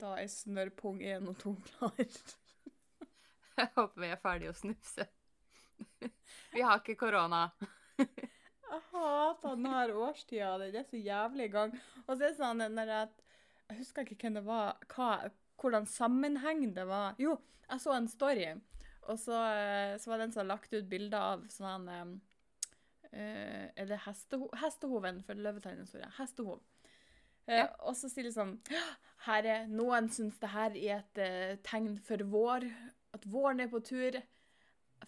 Da er snørrpung 1 og 2 klar. Jeg håper vi er ferdige å snufse. Vi har ikke korona. Jeg hater denne årstida. Den er så jævlig i gang. Og så er det sånn når jeg, husker ikke hvem det var, hva, hvordan sammenheng det var. Jo, jeg så en story, og så, eh, så var det en som hadde lagt ut bilder av sånn eh, Er det hesteho hestehoven for Løvetann historie? Hestehov. Eh, Ja. Og så sier liksom her er, Noen syns det her er et uh, tegn for vår. At våren er på tur.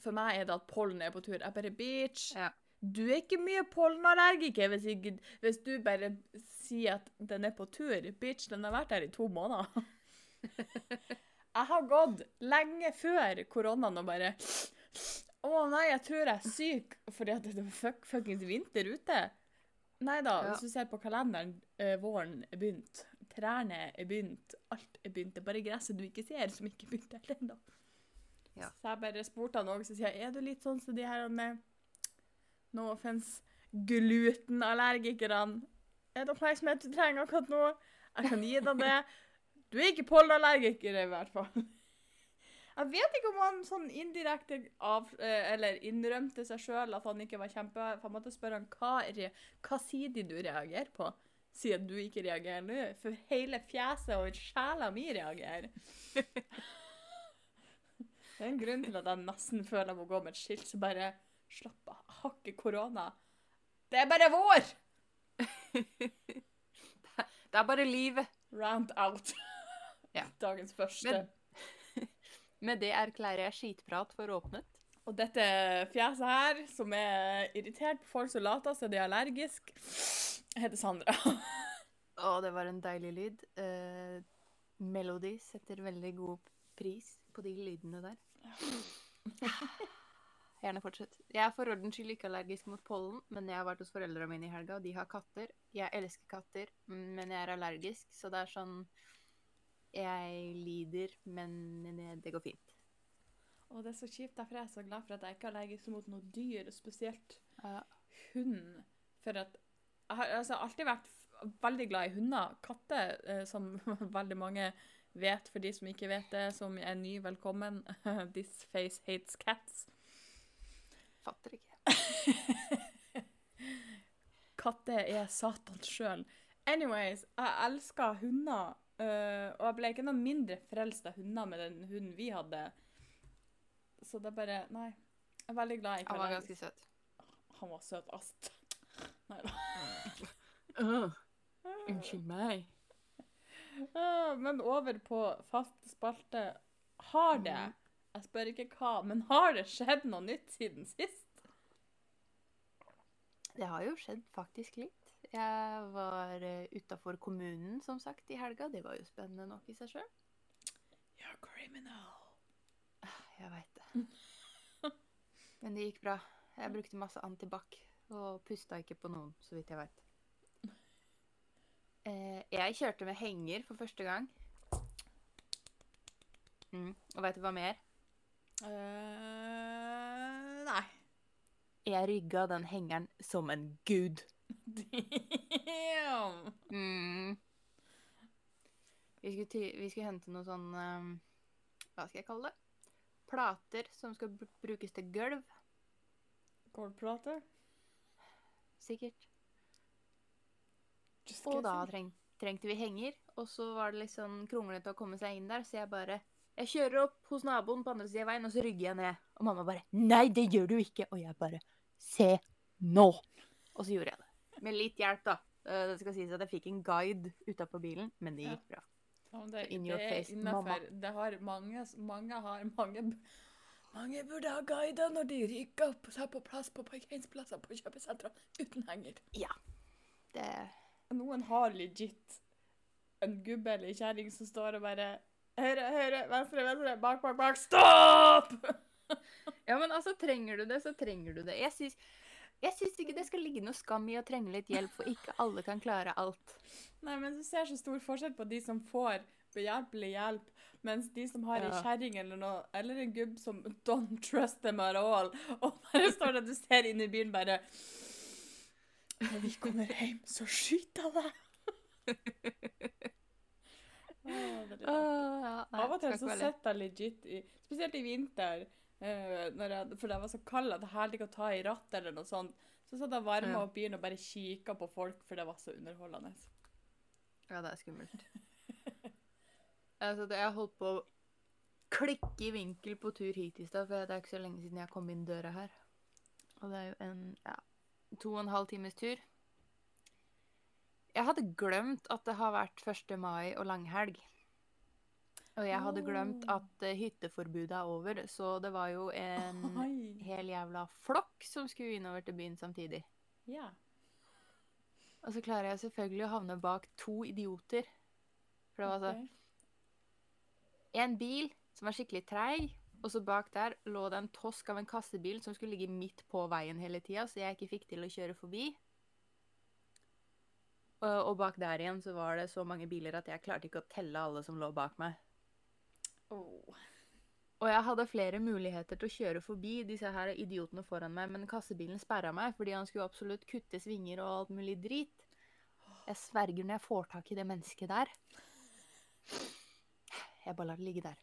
For meg er det at pollen er på tur. Jeg bare Bitch. Ja. Du er ikke mye pollenallergiker hvis, ikke, hvis du bare sier at den er på tur. Bitch, den har vært her i to måneder. Jeg har gått lenge før koronaen og bare Å nei, jeg tror jeg er syk fordi det er fuck, fuckings vinter ute. Nei da, Ja. hvis du ser på kalenderen, eh, våren er begynt. Trærne er begynt. Alt er begynt. Det er bare gresset du ikke ser, som ikke er begynt helt ennå. Ja. Så jeg bare spurte han òg, så sier jeg, er du litt sånn som de her med No offence glutenallergikerne. Er det oppmerksomhet du trenger akkurat nå? Jeg kan gi deg det. Du er ikke pollenallergiker, i hvert fall. Jeg vet ikke om han sånn indirekte av, eh, eller innrømte seg sjøl at han ikke var kjempe... For jeg måtte spørre han hva, hva sier du reagerer på, siden du ikke reagerer nå? For hele fjeset og sjela mi reagerer. Det er en grunn til at jeg nesten føler jeg må gå med et skilt som bare Slapp av, jeg har ikke korona. Det er bare vår! Det er bare livet. Round out. Ja. Dagens første. Men- Med det erklærer jeg skitprat for åpnet. Og dette fjeset her, som er irritert på folk som later som de er allergisk, heter Sandra. Å, det var en deilig lyd. Eh, Melody setter veldig god pris på de lydene der. Gjerne fortsett. Jeg er for ordens skyld ikke allergisk mot pollen, men jeg har vært hos foreldrene mine i helga, og de har katter. Jeg elsker katter, men jeg er allergisk, så det er sånn Jeg lider, men det går fint. Og det er så kjipt, derfor er jeg så glad for at jeg ikke er allergisk mot noe dyr, spesielt Ja. hund. For at jeg har altså, alltid vært veldig glad i hunder. Katter, eh, som veldig mange vet, for de som ikke vet det, som er ny, velkommen. This face hates cats. Fatter ikke. Katter er satan sjøl. Anyways, jeg elsker hunder. Eh, og jeg ble ikke noe mindre frelst av hunder med den hunden vi hadde. Så det er bare Nei. Jeg er veldig glad i Han var ganske søt. Han var søt, ast. Nei da. Unnskyld meg. Uh, Men over på fast spalte. Har det, jeg spør ikke hva, men har det skjedd noe nytt siden sist? Det har jo skjedd faktisk litt. Jeg var uh, utafor kommunen, som sagt, i helga. Det var jo spennende nok i seg sjøl. You're criminal. Jeg veit det. Men det gikk bra. Jeg brukte masse antibac og pusta ikke på noen, så vidt jeg veit. Eh, jeg kjørte med henger for første gang. Mm. Og veit du hva mer? Uh, nei. Jeg rygga den hengeren som en gud. Damn. Mm. Vi, skulle ty vi skulle hente noe sånn eh, Hva skal jeg kalle det? Plater som skal br brukes til gulv, Gårdplate? sikkert. Just Og da guessing. treng trengte vi henger, og så var det litt sånn kronglete å komme seg inn der, så jeg bare Jeg kjører opp hos naboen på andre sida av veien, og så rygger jeg ned. Og mamma bare 'Nei, det gjør du ikke.' Og jeg bare 'Se nå.' Og så gjorde jeg det. Med litt hjelp, da. Eh, Det skal sies at jeg fikk en guide utapå bilen, men det gikk bra. Ja, det, In your face, mamma. Det har mange, mange har mange mange burde ha guider når de rykker opp seg på plass på parkeringsplasser på kjøpesentre uten henger. Ja. Det Noen har legit en gubbe eller kjerring som står og bare Høyre, høyre, venstre, venstre, bak, bak, bak. Stopp! Ja, men altså, trenger du det, så trenger du det. Jeg syns, jeg syns ikke det skal ligge noe skam i å trenge litt hjelp, for ikke alle kan klare alt. Nei, men du ser så stor forskjell på de som får behjelpelig hjelp, mens de som har Ja. ei kjerring eller noe, eller en gubb som don't trust them at all, og bare står der du ser inn i bilen bare Når vi kommer hjem, så skyter jeg deg! Av og til så sitter jeg legit i Spesielt i vinter, når jeg, for det var så kaldt at jeg hadde ikke å ta i rattet eller noe sånt. Så satt jeg varma Ja. opp bilen og bare kikka på folk, for det var så underholdende. Ja, det er skummelt. altså, jeg holdt på å klikke i vinkel på tur hit i stad, for det er ikke så lenge siden jeg kom inn døra her. Og det er jo en ja, to og en halv times tur. Jeg hadde glemt at det har vært 1. mai og langhelg. Og jeg hadde glemt Oh. at eh, hytteforbudet er over, så det var jo en Oi. hel jævla flokk som skulle innover til byen samtidig. Ja. Og så klarer jeg selvfølgelig å havne bak to idioter. For det var altså okay. en bil som var skikkelig treig, og så bak der lå det en tosk av en kassebil som skulle ligge midt på veien hele tida, så jeg ikke fikk til å kjøre forbi. Og, og bak der igjen så var det så mange biler at jeg klarte ikke å telle alle som lå bak meg. Oh. Og jeg hadde flere muligheter til å kjøre forbi disse her idiotene foran meg, men kassebilen sperra meg fordi han skulle absolutt kutte svinger og alt mulig drit. Jeg sverger når jeg får tak i det mennesket der. Jeg bare lar det ligge der.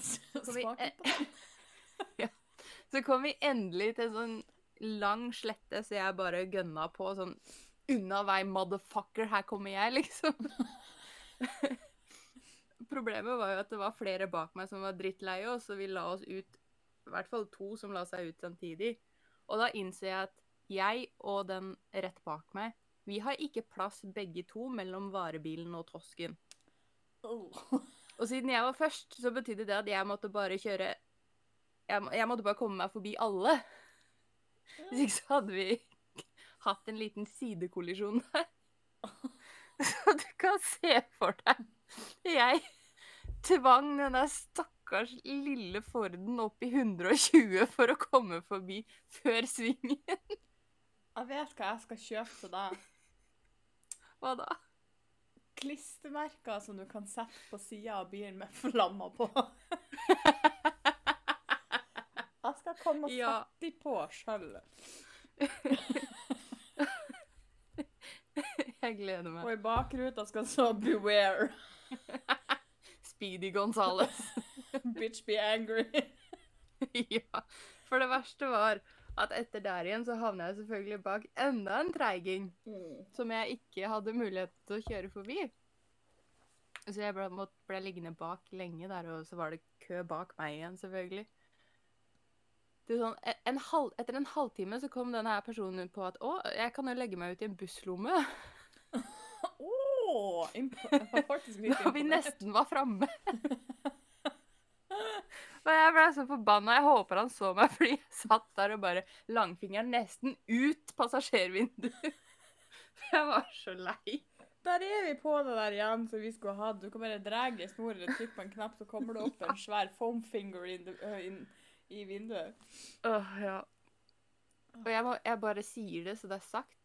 Skal vi- Smak på det. Så kom vi endelig til sånn lang slette, så jeg bare gønna på sånn Unna vei, motherfucker, her kommer jeg, liksom. Problemet var jo at det var flere bak meg som var drittleie, og så vi la oss ut I hvert fall to som la seg ut samtidig. Og da innser jeg at jeg og den rett bak meg, vi har ikke plass begge to mellom varebilen og tosken. Oh. Og siden jeg var først, så betydde det at jeg måtte bare kjøre Jeg, jeg måtte bare komme meg forbi alle. Hvis ikke så hadde vi hatt en liten sidekollisjon der. Så du kan se for deg Jeg tvang den der stakkars lille Forden opp i 120 for å komme forbi før svingen. Jeg vet hva jeg skal kjøpe til deg. Hva da? Klistremerker som du kan sette på sida av bilen med flammer på. Jeg skal komme og Ja. sette de på sjøl. Jeg gleder meg. Og i bakruta skal så 'beware'. Speedy Gonzales. Bitch be angry. ja. For det verste var at etter der igjen så havna jeg selvfølgelig bak enda en treiging Mm. som jeg ikke hadde mulighet til å kjøre forbi. Så jeg ble, måtte, ble liggende bak lenge der, og så var det kø bak meg igjen, selvfølgelig. Det sånn, en, en halv, etter en halvtime så kom denne personen på at å, jeg kan jo legge meg ut i en busslomme. Faktisk litt Da vi nesten var framme. Og jeg ble så forbanna. Jeg håper han så meg, fordi jeg satt der og bare langfingeren nesten ut passasjervinduet. For jeg var så lei. Der er vi på det der igjen som vi skulle hatt. Du kan bare dra i snor eller trykke på en knapp, så kommer det opp en svær foam finger in the, inn i vinduet. Åh, ja. Og jeg, må, jeg bare sier det så det er sagt.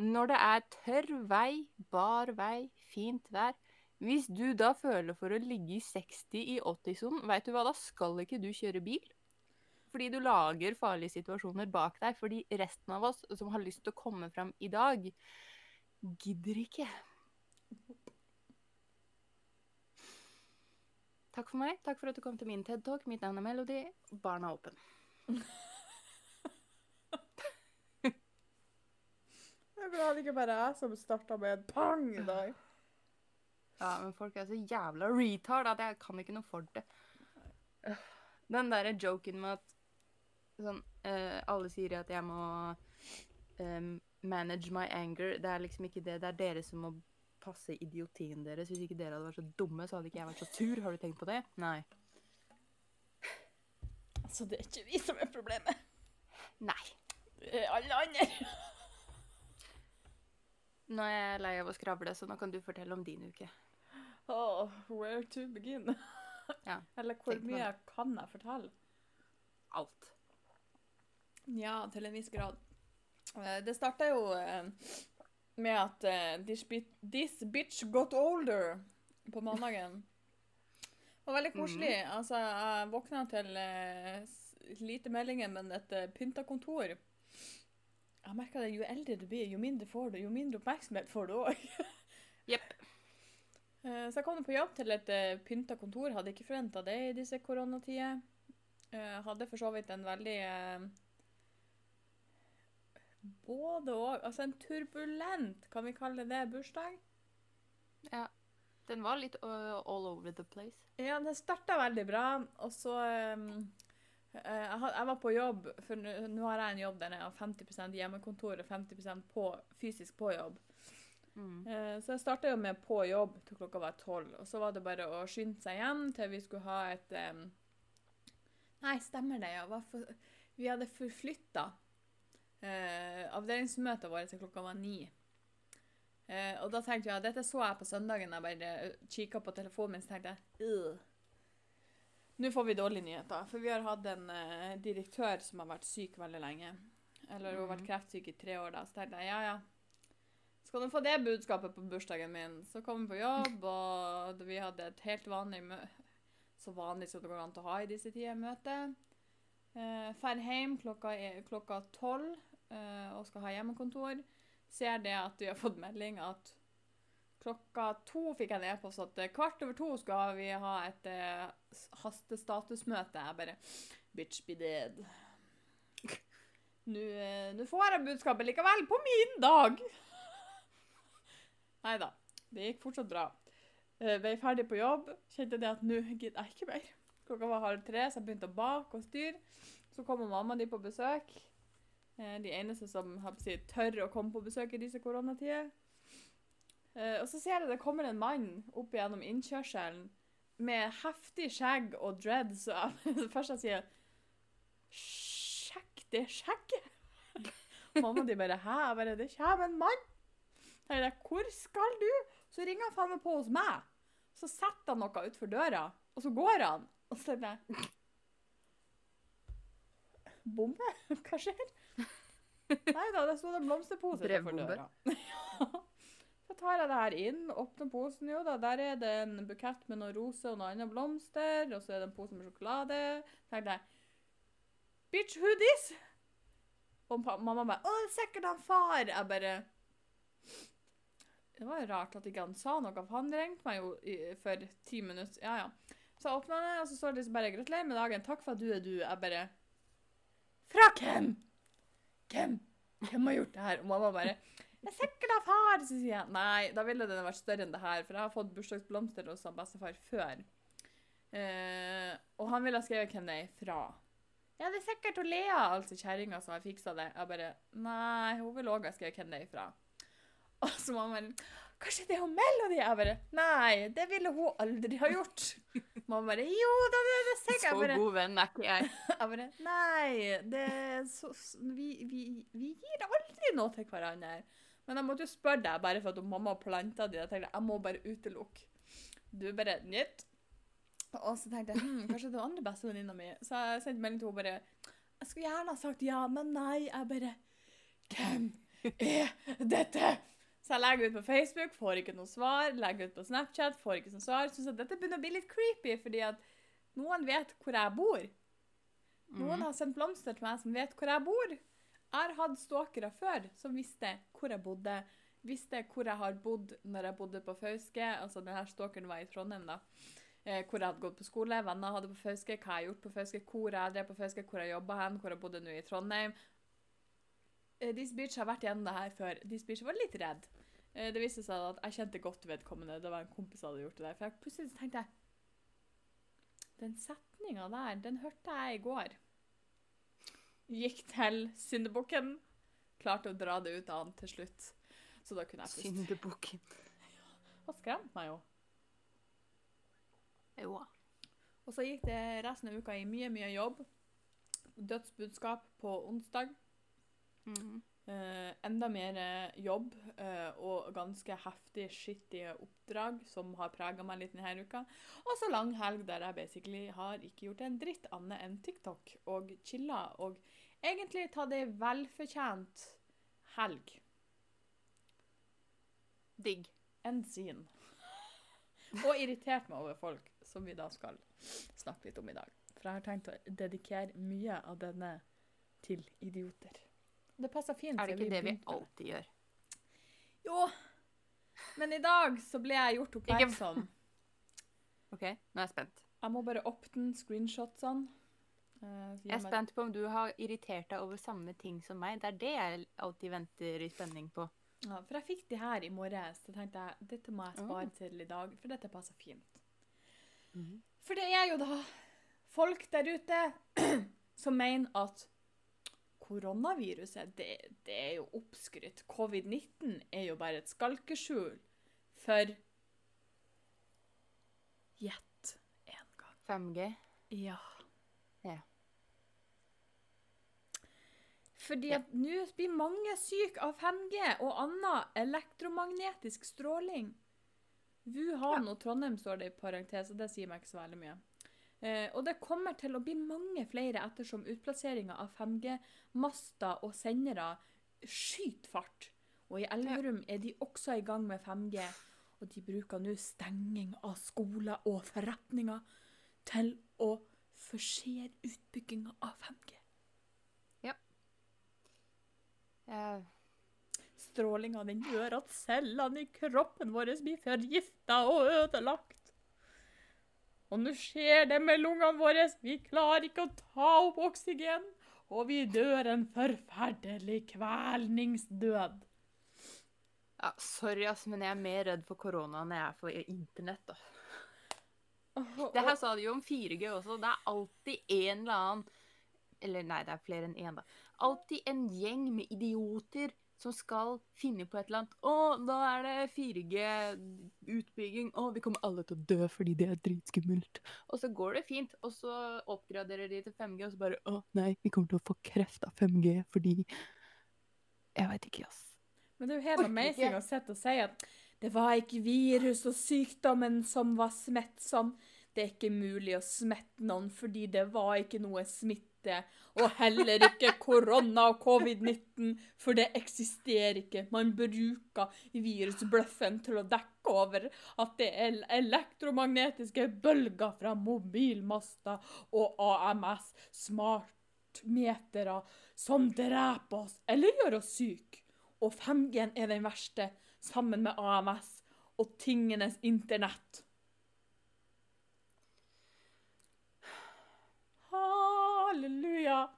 Når det er tørr vei, bar vei, fint vær Hvis du da føler for å ligge i 60 i 80-sonen, veit du hva, da skal ikke du kjøre bil. Fordi du lager farlige situasjoner bak deg. Fordi resten av oss som har lyst til å komme fram i dag, gidder ikke. Takk for meg. Takk for at du kom til min TED-talk. Mitt navn er Melody. Barn er åpen. Jeg er det ikke bare er jeg som starta med en pang i dag. Ja, men folk er så jævla retard at jeg kan ikke noe for det. Den derre joken med at sånn uh, Alle sier at jeg må um, manage my anger. Det er liksom ikke det. Det er dere som må passe idiotien deres. Hvis ikke dere hadde vært så dumme, så hadde ikke jeg vært så tur. Har du tenkt på det? Nei. Altså, det er ikke vi som er problemet. Nei. Det er alle andre. Nå er jeg lei av å skravle, så nå kan du fortelle om din uke. Oh, where to begin? Ja, Eller hvor mye man... kan jeg fortelle? Alt. Ja, til en viss grad. Eh, Det starta jo eh, med at eh, this, bit, this bitch got older på mandagen. Det var veldig koselig. Altså, jeg våkna til lite meldinger, men et pynta kontor. Jeg merker det, Jo eldre du blir, jo mindre får du, jo mindre oppmerksomhet får du òg. Jepp. Eh, Så jeg kom på jobb til et uh, pynta kontor. Hadde ikke forventa det i disse koronatider. Eh, hadde for så vidt en veldig eh, Både og Altså en turbulent, kan vi kalle det, bursdag. Ja. Den var litt all over the place. Ja, den starta veldig bra, og så um, eh, jeg, var på jobb, for nå har jeg en jobb der jeg har 50% hjemmekontor og 50% på, fysisk på jobb. Mm. Eh, Så jeg starta jo med på jobb til klokka var tolv, og så var det bare å skynde seg hjem til vi skulle ha et em, Nei, stemmer det, ja. For, vi hadde forflytta eh, avdelingsmøtet vårt til klokka var ni. Eh, og da tenkte jeg, dette så jeg på søndagen, jeg bare kikka på telefonen min, så tenkte jeg «Ugh. Nå får vi dårlige nyheter, for vi har hatt en eh, direktør som har vært syk veldig lenge. Eller hun har vært Mhm. kreftsyk i tre år, da. Så tenkte jeg ja, ja. Skal du få det budskapet på bursdagen min? Så kom vi på jobb, og vi hadde et helt vanlig mø Så vanlig som det går an til å ha i disse tider, møte. Eh, Fer hjem klokka er klokka tolv eh, og skal ha hjemmekontor. Ser det at vi har fått melding at klokka to fikk jeg en e-post at eh, kvart over to skal vi ha et eh, hastestatusmøte. Jeg bare Bitch be dead. Nå eh, får jeg budskapet likevel, på min dag! Nei da. Det gikk fortsatt bra. Uh, ble ferdig på jobb. Kjente det at nå gidder jeg ikke mer. Klokka var halv tre, så jeg begynte å bake og styre. Så kommer mamma di på besøk. Eh, de eneste som si, tør å komme på besøk i disse koronatider. Eh, og så ser jeg det kommer en mann opp gjennom innkjørselen med heftig skjegg og dreads. Og jeg, det første jeg sier Sjekk det skjegget! Mamma de bare Hæ? Jeg bare Det kommer en mann! Jeg bare, Hvor skal du? Så ringer han faen meg på hos meg. Så setter han noe utfor døra, og så går han. Og så tenker jeg Bombe? Hva skjer? Nei da, det sto en blomsterpose utenfor døra. Tar jeg det her inn, åpner posen, jo da, der er det en bukett med noen roser og noen andre blomster, og så er det en pose med sjokolade. Tenkte jeg, bitch, who this? Og mamma bare, å, er sikkert han far. Jeg bare, det var rart at ikke han sa noe, for han ringte meg jo i, for ti minutter. Ja, ja. Så jeg åpnet det, og så står det liksom bare, gratulerer med dagen, takk for at du er du. Jeg bare, fra hvem? Hvem? Hvem har gjort det her? Og mamma bare, det er sikkert av far. Så sier jeg, nei, da ville den vært større enn det her, for jeg har fått bursdagsblomster hos han bestefar før. Eh, og han ville ha skrevet hvem det er fra. Ja, det er sikkert hun Lea, altså kjerringa som har fiksa det. Jeg bare, nei, hun vil også ha skrevet hvem det er fra. Og så mamma kanskje det er hun Melody? Jeg bare, nei, det ville hun aldri ha gjort. Mamma bare, jo, da det er det sikkert. Så bare, god venn er ikke jeg. jeg bare, nei, det så, vi, vi, vi gir aldri noe til hverandre. Men jeg måtte jo spørre deg, bare for at mamma planta de. Jeg tenkte, jeg må bare utelukke. Du bare, nytt. Og så tenkte jeg, hm, kanskje det var andre bestevenninna mi. Så jeg sendte melding til henne bare, jeg skulle gjerne ha sagt ja, men nei. Jeg bare, hvem er dette? Så jeg legger ut på Facebook, får ikke noe svar. Legger ut på Snapchat, får ikke noe svar. Synes at dette begynner å bli litt creepy, fordi at noen vet hvor jeg bor. Noen Mhm. har sendt blomster til meg som vet hvor jeg bor. Jeg har hatt stalkere før som visste hvor jeg bodde. Visste hvor jeg har bodd når jeg bodde på Fauske. Altså, denne stalkeren var i Trondheim, da. Eh, hvor jeg hadde gått på skole, venner hadde på Fauske, hva jeg har gjort på Fauske, hvor jeg drev på Fauske, hvor jeg jobba hen, hvor jeg bodde nå i Trondheim. Eh, This bitch har vært gjennom det her før. This bitch var litt redd. Eh, det viste seg at jeg kjente godt vedkommende. Det var en kompis som hadde gjort det der. For jeg plutselig tenkte jeg Den setninga der, den hørte jeg i går. Gikk til syndebukken. Klarte å dra det ut av han til slutt. Så da kunne jeg puste. Syndebukken. Han skremte meg jo. Jo. Og så gikk det resten av uka i mye, mye jobb. Dødsbudskap på onsdag. Mhm. Eh, enda mer eh, jobb eh, og ganske heftig, skittige oppdrag som har prega meg litt denne uka. Og så lang helg der jeg basically har ikke gjort en dritt annet enn TikTok og chilla. Og egentlig tatt ei velfortjent helg. Digg. Enn sin. Og irritert meg over folk, som vi da skal snakke litt om i dag. For jeg har tenkt å dedikere mye av denne til idioter. Det passer fint. Er det ikke det vi alltid gjør? Jo. Men i dag så ble jeg gjort oppmerksom. OK, nå er jeg spent. Jeg må bare åpne screenshotsene. Eh, Jeg er spent på om du har irritert deg over samme ting som meg. Det er det jeg alltid venter i spenning på. Ja, for jeg fikk de her i morges, så tenkte jeg dette må jeg spare til i dag, for dette passer fint. Mm. For det er jo da folk der ute som mener at koronaviruset, det, det er jo oppskrytt. Covid-19 er jo bare et skalkeskjul for Gjett en gang. 5G. Ja. Ja. Fordi at nå blir mange syke av 5G og annen elektromagnetisk stråling. Wuhan og Trondheim står det i parentes, og det sier meg ikke så veldig mye. Eh, og det kommer til å bli mange flere ettersom utplasseringa av 5G-master og sendere skyter fart. Og i Elverum er de også i gang med 5G, og de bruker nå stenging av skoler og forretninger til å forsere utbygginga av 5G. Jeg, Strålinga den gjør at cellene i kroppen vår blir forgifta og ødelagt. Og nå skjer det med lungene våre. Vi klarer ikke å ta opp oksygen, og vi dør en forferdelig kvelningsdød. ja, sorry, ass, men jeg er mer redd for korona enn jeg er for internett. da. Det her sa de jo om 4G også. Det er alltid en eller annen Eller nei, det er flere enn én, da. Alltid en gjeng med idioter som skal finne på et eller annet. 'Å, da er det 4G-utbygging. Å, vi kommer alle til å dø fordi det er dritskummelt.' Og så går det fint, og så oppgraderer de til 5G, og så bare 'Å, nei, vi kommer til å få kreft av 5G fordi Jeg veit ikke, ass. Men det er jo helt amazing å sitte og si at det var ikke virus og sykdommen som var smittsom. Det er ikke mulig å smitte noen fordi det var ikke noe smitte. Og heller ikke korona og covid-19, for det eksisterer ikke. Man bruker virusbløffen til å dekke over at det er elektromagnetiske bølger fra mobilmaster og AMS, smartmetere, som dreper oss eller gjør oss syke. Og 5G er den verste, sammen med AMS og tingenes internett. Halleluja!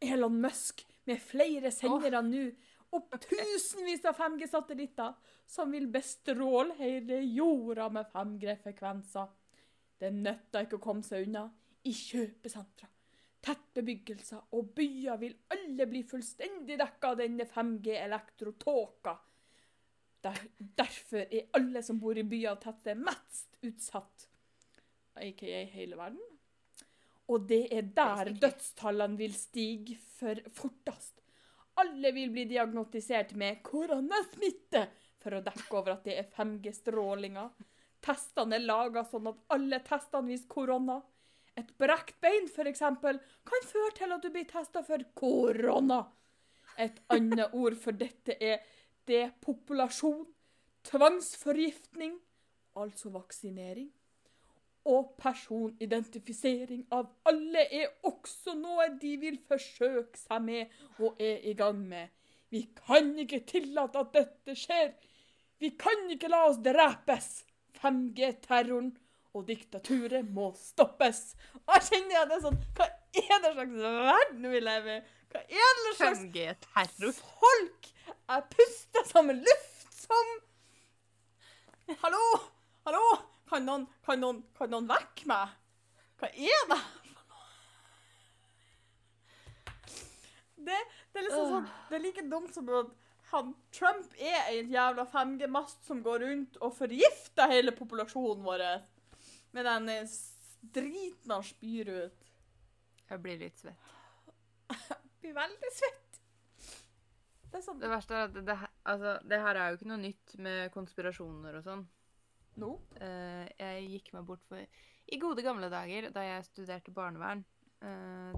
Elon Musk med flere sendere nå, og tusenvis av 5G-satellitter som vil bestråle hele jorda med 5G-frekvenser. Det nytter ikke å komme seg unna. I kjøpesentra, tettbebyggelser og byer vil alle bli fullstendig dekka av denne 5G-elektrotåka. Der, derfor er alle som bor i byer og tettsteder mest utsatt, aka hele verden. Og det er der Basically. dødstallene vil stige for fortest. Alle vil bli diagnostisert med koronasmitte for å dekke over at det er 5G-strålinger. Testene er laga sånn at alle testene viser korona. Et brekt bein, f.eks., kan føre til at du blir testa for korona. Et annet ord for dette er depopulasjon, tvangsforgiftning, altså vaksinering, og personidentifisering av alle er også noe de vil forsøke seg med og er i gang med. Vi kan ikke tillate at dette skjer. Vi kan ikke la oss drepes. 5G-terroren og diktaturet må stoppes. Og jeg kjenner at det er sånn Hva er det slags verden vi lever i? Hva er det slags 5G-terror. folk jeg puster som luft som Hallo? Hallo? Kan noen, kan noen, kan noen vekke meg? Hva er det? Det, det er liksom sånn Det er like dumt som at han, Trump er en jævla 5G-mast som går rundt og forgifter hele populasjonen vår med den driten han spyr ut. Jeg blir litt svett. Blir veldig svett. Det sånn Det verste er at det, altså, det her er jo ikke noe nytt med konspirasjoner og sånn. Nå? Eh, jeg gikk meg bort for I gode gamle dager, da jeg studerte barnevern, eh,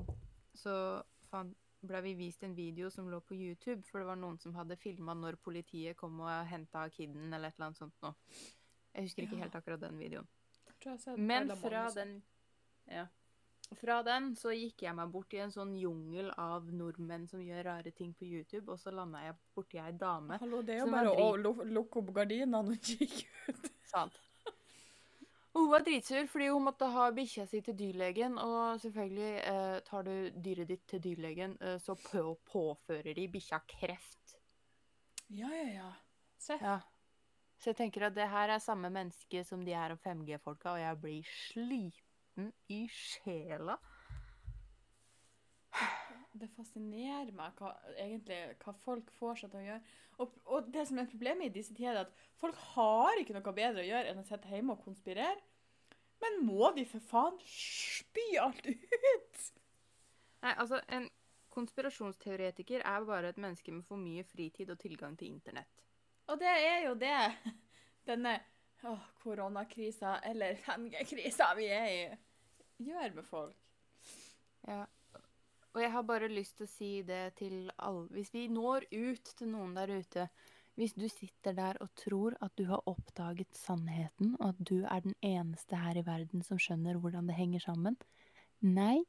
så fant, ble vi vist en video som lå på YouTube, for det var noen som hadde filma når politiet kom og henta kiden, eller et eller annet sånt noe. Jeg husker ikke Ja. helt akkurat den videoen. Men fra den Ja. Fra den så gikk jeg meg bort i en sånn jungel av nordmenn som gjør rare ting på YouTube, og så landa jeg borti ei dame. Hallo, det er jo bare å lukke opp gardinene og kikke ut. Sant. Og hun var dritsur fordi hun måtte ha bikkja si til dyrlegen, og selvfølgelig eh, tar du dyret ditt til dyrlegen, eh, så på påfører de bikkja kreft. Ja, ja, ja. Se. Ja. Så jeg tenker at det her er samme menneske som de her 5G-folka, og jeg blir sliten i sjela. Det fascinerer meg hva, egentlig, hva folk får seg til å gjøre. Og, og det som er problemet i disse tider, er at folk har ikke noe bedre å gjøre enn å sitte hjemme og konspirere. Men må de for faen spy alt ut? Nei, altså, en konspirasjonsteoretiker er bare et menneske med for mye fritid og tilgang til internett. Og det er jo det denne koronakrisa, eller 5G-krisa vi er i, gjør med folk. Ja. Og jeg har bare lyst til å si det til alle Hvis vi når ut til noen der ute Hvis du sitter der og tror at du har oppdaget sannheten, og at du er den eneste her i verden som skjønner hvordan det henger sammen Nei,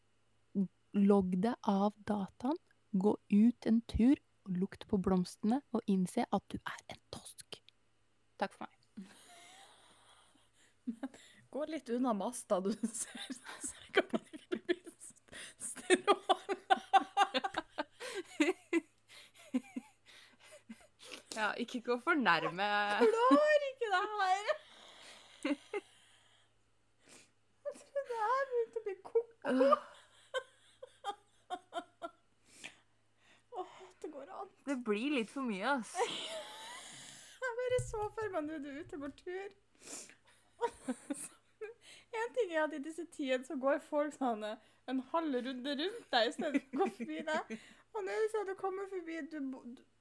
logg deg av dataen, gå ut en tur, og lukt på blomstene, og innse at du er en tosk. Takk for meg. Gå litt unna masta, du ser, sikkert stråla. Ja, ikke gå for nærme. Klarer ikke det her. Jeg tror det her begynte å bli ko-ko. Åh, det går an. Det blir litt for mye, ass. Jeg bare så for meg nå du er ute på tur. En ting er at i disse tider så går folk sånn eh, en halv runde rundt deg i stedet for å gå forbi deg. Og nå er det sånn at du kommer forbi, du,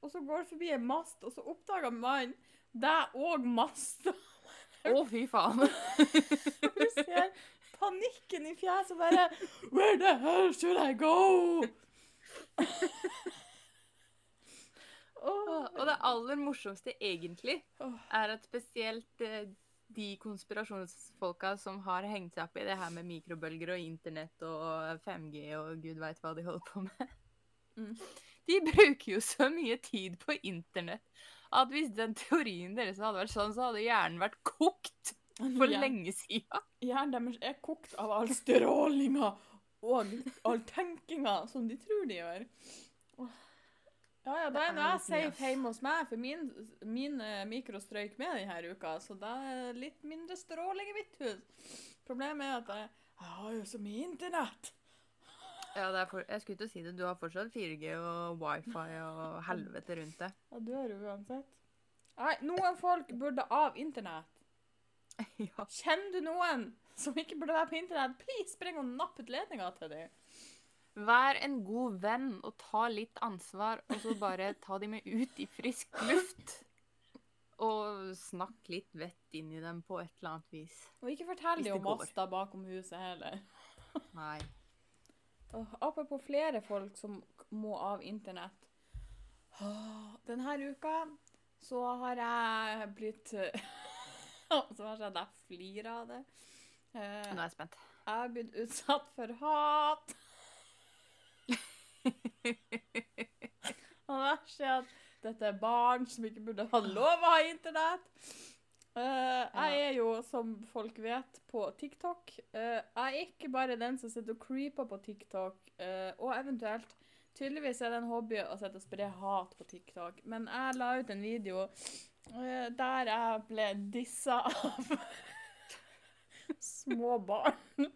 og så går du forbi en mast, og så oppdager mannen deg og masta. Å, fy faen. Du ser panikken i fjeset og bare Where the hell should I go? oh. Og det aller morsomste egentlig er at spesielt eh, de konspirasjonsfolka som har hengt seg opp i det her med mikrobølger og internett og 5G og gud veit hva de holder på med. Mm. De bruker jo så mye tid på internett at hvis den teorien deres hadde vært sånn, så hadde hjernen vært kokt for Ja. lenge sida. Hjernen deres er kokt av all strålinga og all tenkinga som de tror de gjør. Åh. Ja, ja, da er jeg safe hjemme hos meg, for min, min uh, mikro strøyk med denne uka, så da er litt mindre stråling i mitt hus. Problemet er at jeg, jeg har jo så mye internett. Ja, for, jeg skulle til å si det. Du har fortsatt 4G og wifi og helvete rundt det. Ja, du har uansett. Nei, noen folk burde av internett. ja. Kjenner du noen som ikke burde være på internett, please spring og napp ut ledninga til dem. Vær en god venn og ta litt ansvar, og så bare ta de med ut i frisk luft. Og snakk litt vett inn i dem på et eller annet vis. Og ikke fortell dem om oss da bakom huset heller. Nei. Og apropos flere folk som må av internett. Denne uka så har jeg blitt Så har jeg flirer av det. Eh, Nå er jeg spent. Jeg har blitt utsatt for hat. Og verst er at dette er barn som ikke burde ha lov å ha internett. Uh, jeg er jo, som folk vet, på TikTok. Uh, jeg er ikke bare den som sitter og creeper på TikTok, uh, og eventuelt Tydeligvis er det en hobby å sitte og spre hat på TikTok, men jeg la ut en video der jeg ble dissa av små barn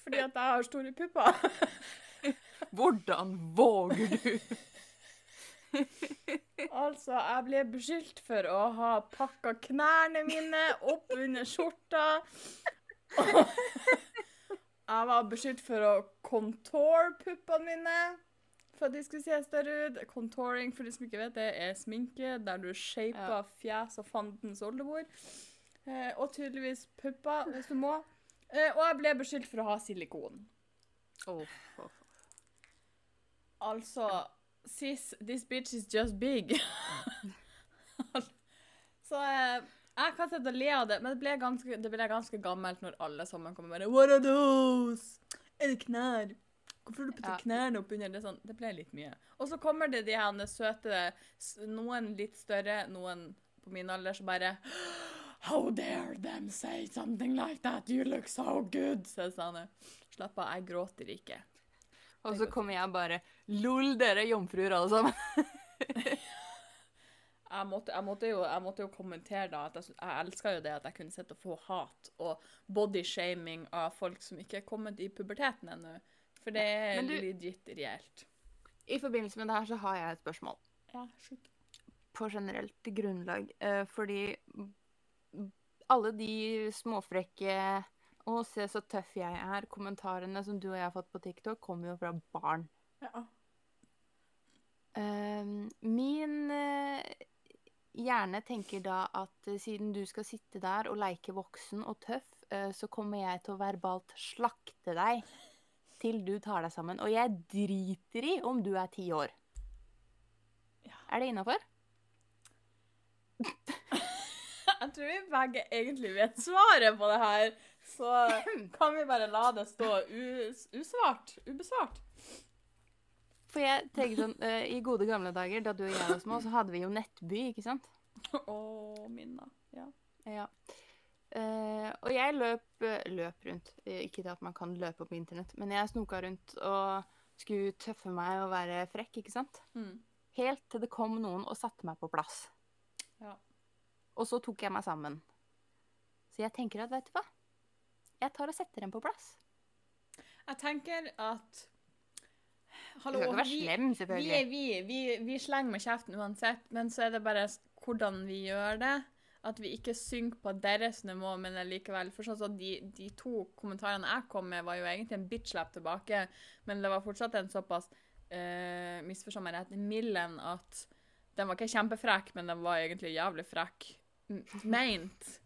fordi at jeg har store pupper. Hvordan våger du? Altså, jeg ble beskyldt for å ha pakka knærne mine opp under skjorta. Jeg var beskyldt for å contour puppene mine for at de skulle se større ut. Contouring, for de som ikke vet det, er sminke der du shaper Ja. fjes og fandens oldemor. Eh, og tydeligvis pupper, hvis du må. Eh, og jeg ble beskyldt for å ha silikon. Åh, åh. Altså Sis, this bitch is just big. så eh, jeg kan sitte og le av det, men det ble, ganske, det ble ganske gammelt når alle sammen kommer bare What are those? Er det knær? Hvorfor har du puttet Ja. knærne opp under? Det, sånn, det ble litt mye. Og så kommer det de her søte Noen litt større, noen på min alder som bare How dare them say something like that? You look so good, så sa han. Slapp av, jeg gråter ikke. Og så kommer jeg bare Lol, dere er jomfruer alle sammen. Jeg måtte, jeg, måtte jo, jeg måtte jo kommentere da at jeg, jeg elsker jo det at jeg kunne sitte og få hat og bodyshaming av folk som ikke er kommet i puberteten ennå. For det er du- legit reelt. I forbindelse med det her så har jeg et spørsmål. Ja, sjukt. På generelt grunnlag. Eh, fordi alle de småfrekke 'Å, se så tøff jeg er', kommentarene som du og jeg har fått på TikTok, kommer jo fra barn. Ja. Eh, min uh, hjerne tenker da at uh, siden du skal sitte der og leke voksen og tøff, uh, så kommer jeg til å verbalt slakte deg til du tar deg sammen. Og jeg driter i om du er ti år. Ja. Er det innafor? Jeg tror vi begge egentlig vet svaret på det her, så kan vi bare la det stå usvart. Ubesvart. For jeg tenker sånn, eh, I gode gamle dager, da du og jeg var små, så hadde vi jo nettby, ikke sant? Å, minna Ja. Ja. Uh, og jeg løp, eh, løp rundt. Ikke det at man kan løpe på internett, men jeg snoka rundt og skulle tøffe meg og være frekk, ikke sant? Mm. Helt til det kom noen og satte meg på plass. Ja. Og så tok jeg meg sammen. Så jeg tenker at, vet du hva? Jeg tar og setter dem på plass. Jeg tenker at Du skal ikke være slem, Vi, er vi, vi, vi slenger med kjeften uansett, men så er det bare hvordan vi gjør det. At vi ikke synker på deres nivå, men likevel For sånn som de, de to kommentarene jeg kom med, var jo egentlig en bitch-lap tilbake, men det var fortsatt en såpass uh, misforstå meg rett, millen at den var ikke kjempefrekk, men den var egentlig jævlig frekk meint.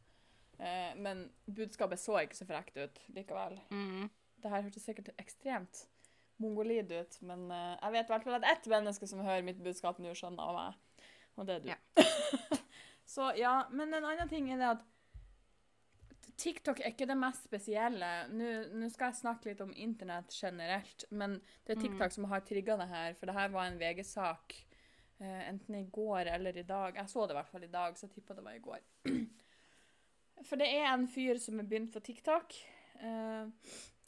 Eh, men budskapet så ikke så frekt ut likevel. Mm. Det her hørtes sikkert ekstremt mongolid ut, men eh, jeg vet i hvert fall at ett menneske som hører mitt budskap nå, skjønner av meg. Og det er du. Ja. Så ja, men en annen ting er det at TikTok er ikke det mest spesielle. Nå nå skal jeg snakke litt om internett generelt, men det er TikTok som har trigga det her, for det her var en VG-sak Uh, enten i går eller i dag. Jeg så det i hvert fall i dag, så jeg tippa det var i går. For det er en fyr som er begynt på TikTok. Uh,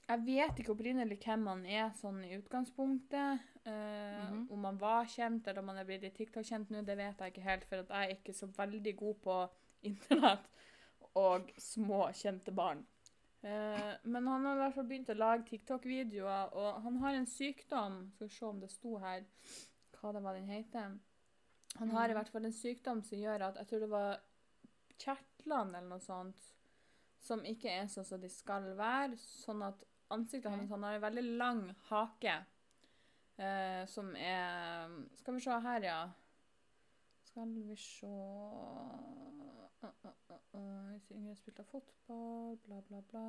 jeg vet ikke opprinnelig hvem han er sånn i utgangspunktet. Uh, mm -hmm. Om han var kjent, eller om han er blitt TikTok-kjent nå, det vet jeg ikke helt, for jeg er ikke så veldig god på internett og små, kjente barn. Uh, men han har i hvert fall begynt å lage TikTok-videoer, og han har en sykdom Skal vi se om det sto her hva det var den heter. Han har i Mhm. hvert fall en sykdom som gjør at Jeg tror det var kjertlene eller noe sånt som ikke er sånn som de skal være. Sånn at ansiktet hans Han har en veldig lang hake eh, som er Skal vi se her, ja. Skal vi se uh, uh, uh, uh. Hvis Ingrid spilte fotball, bla, bla, bla.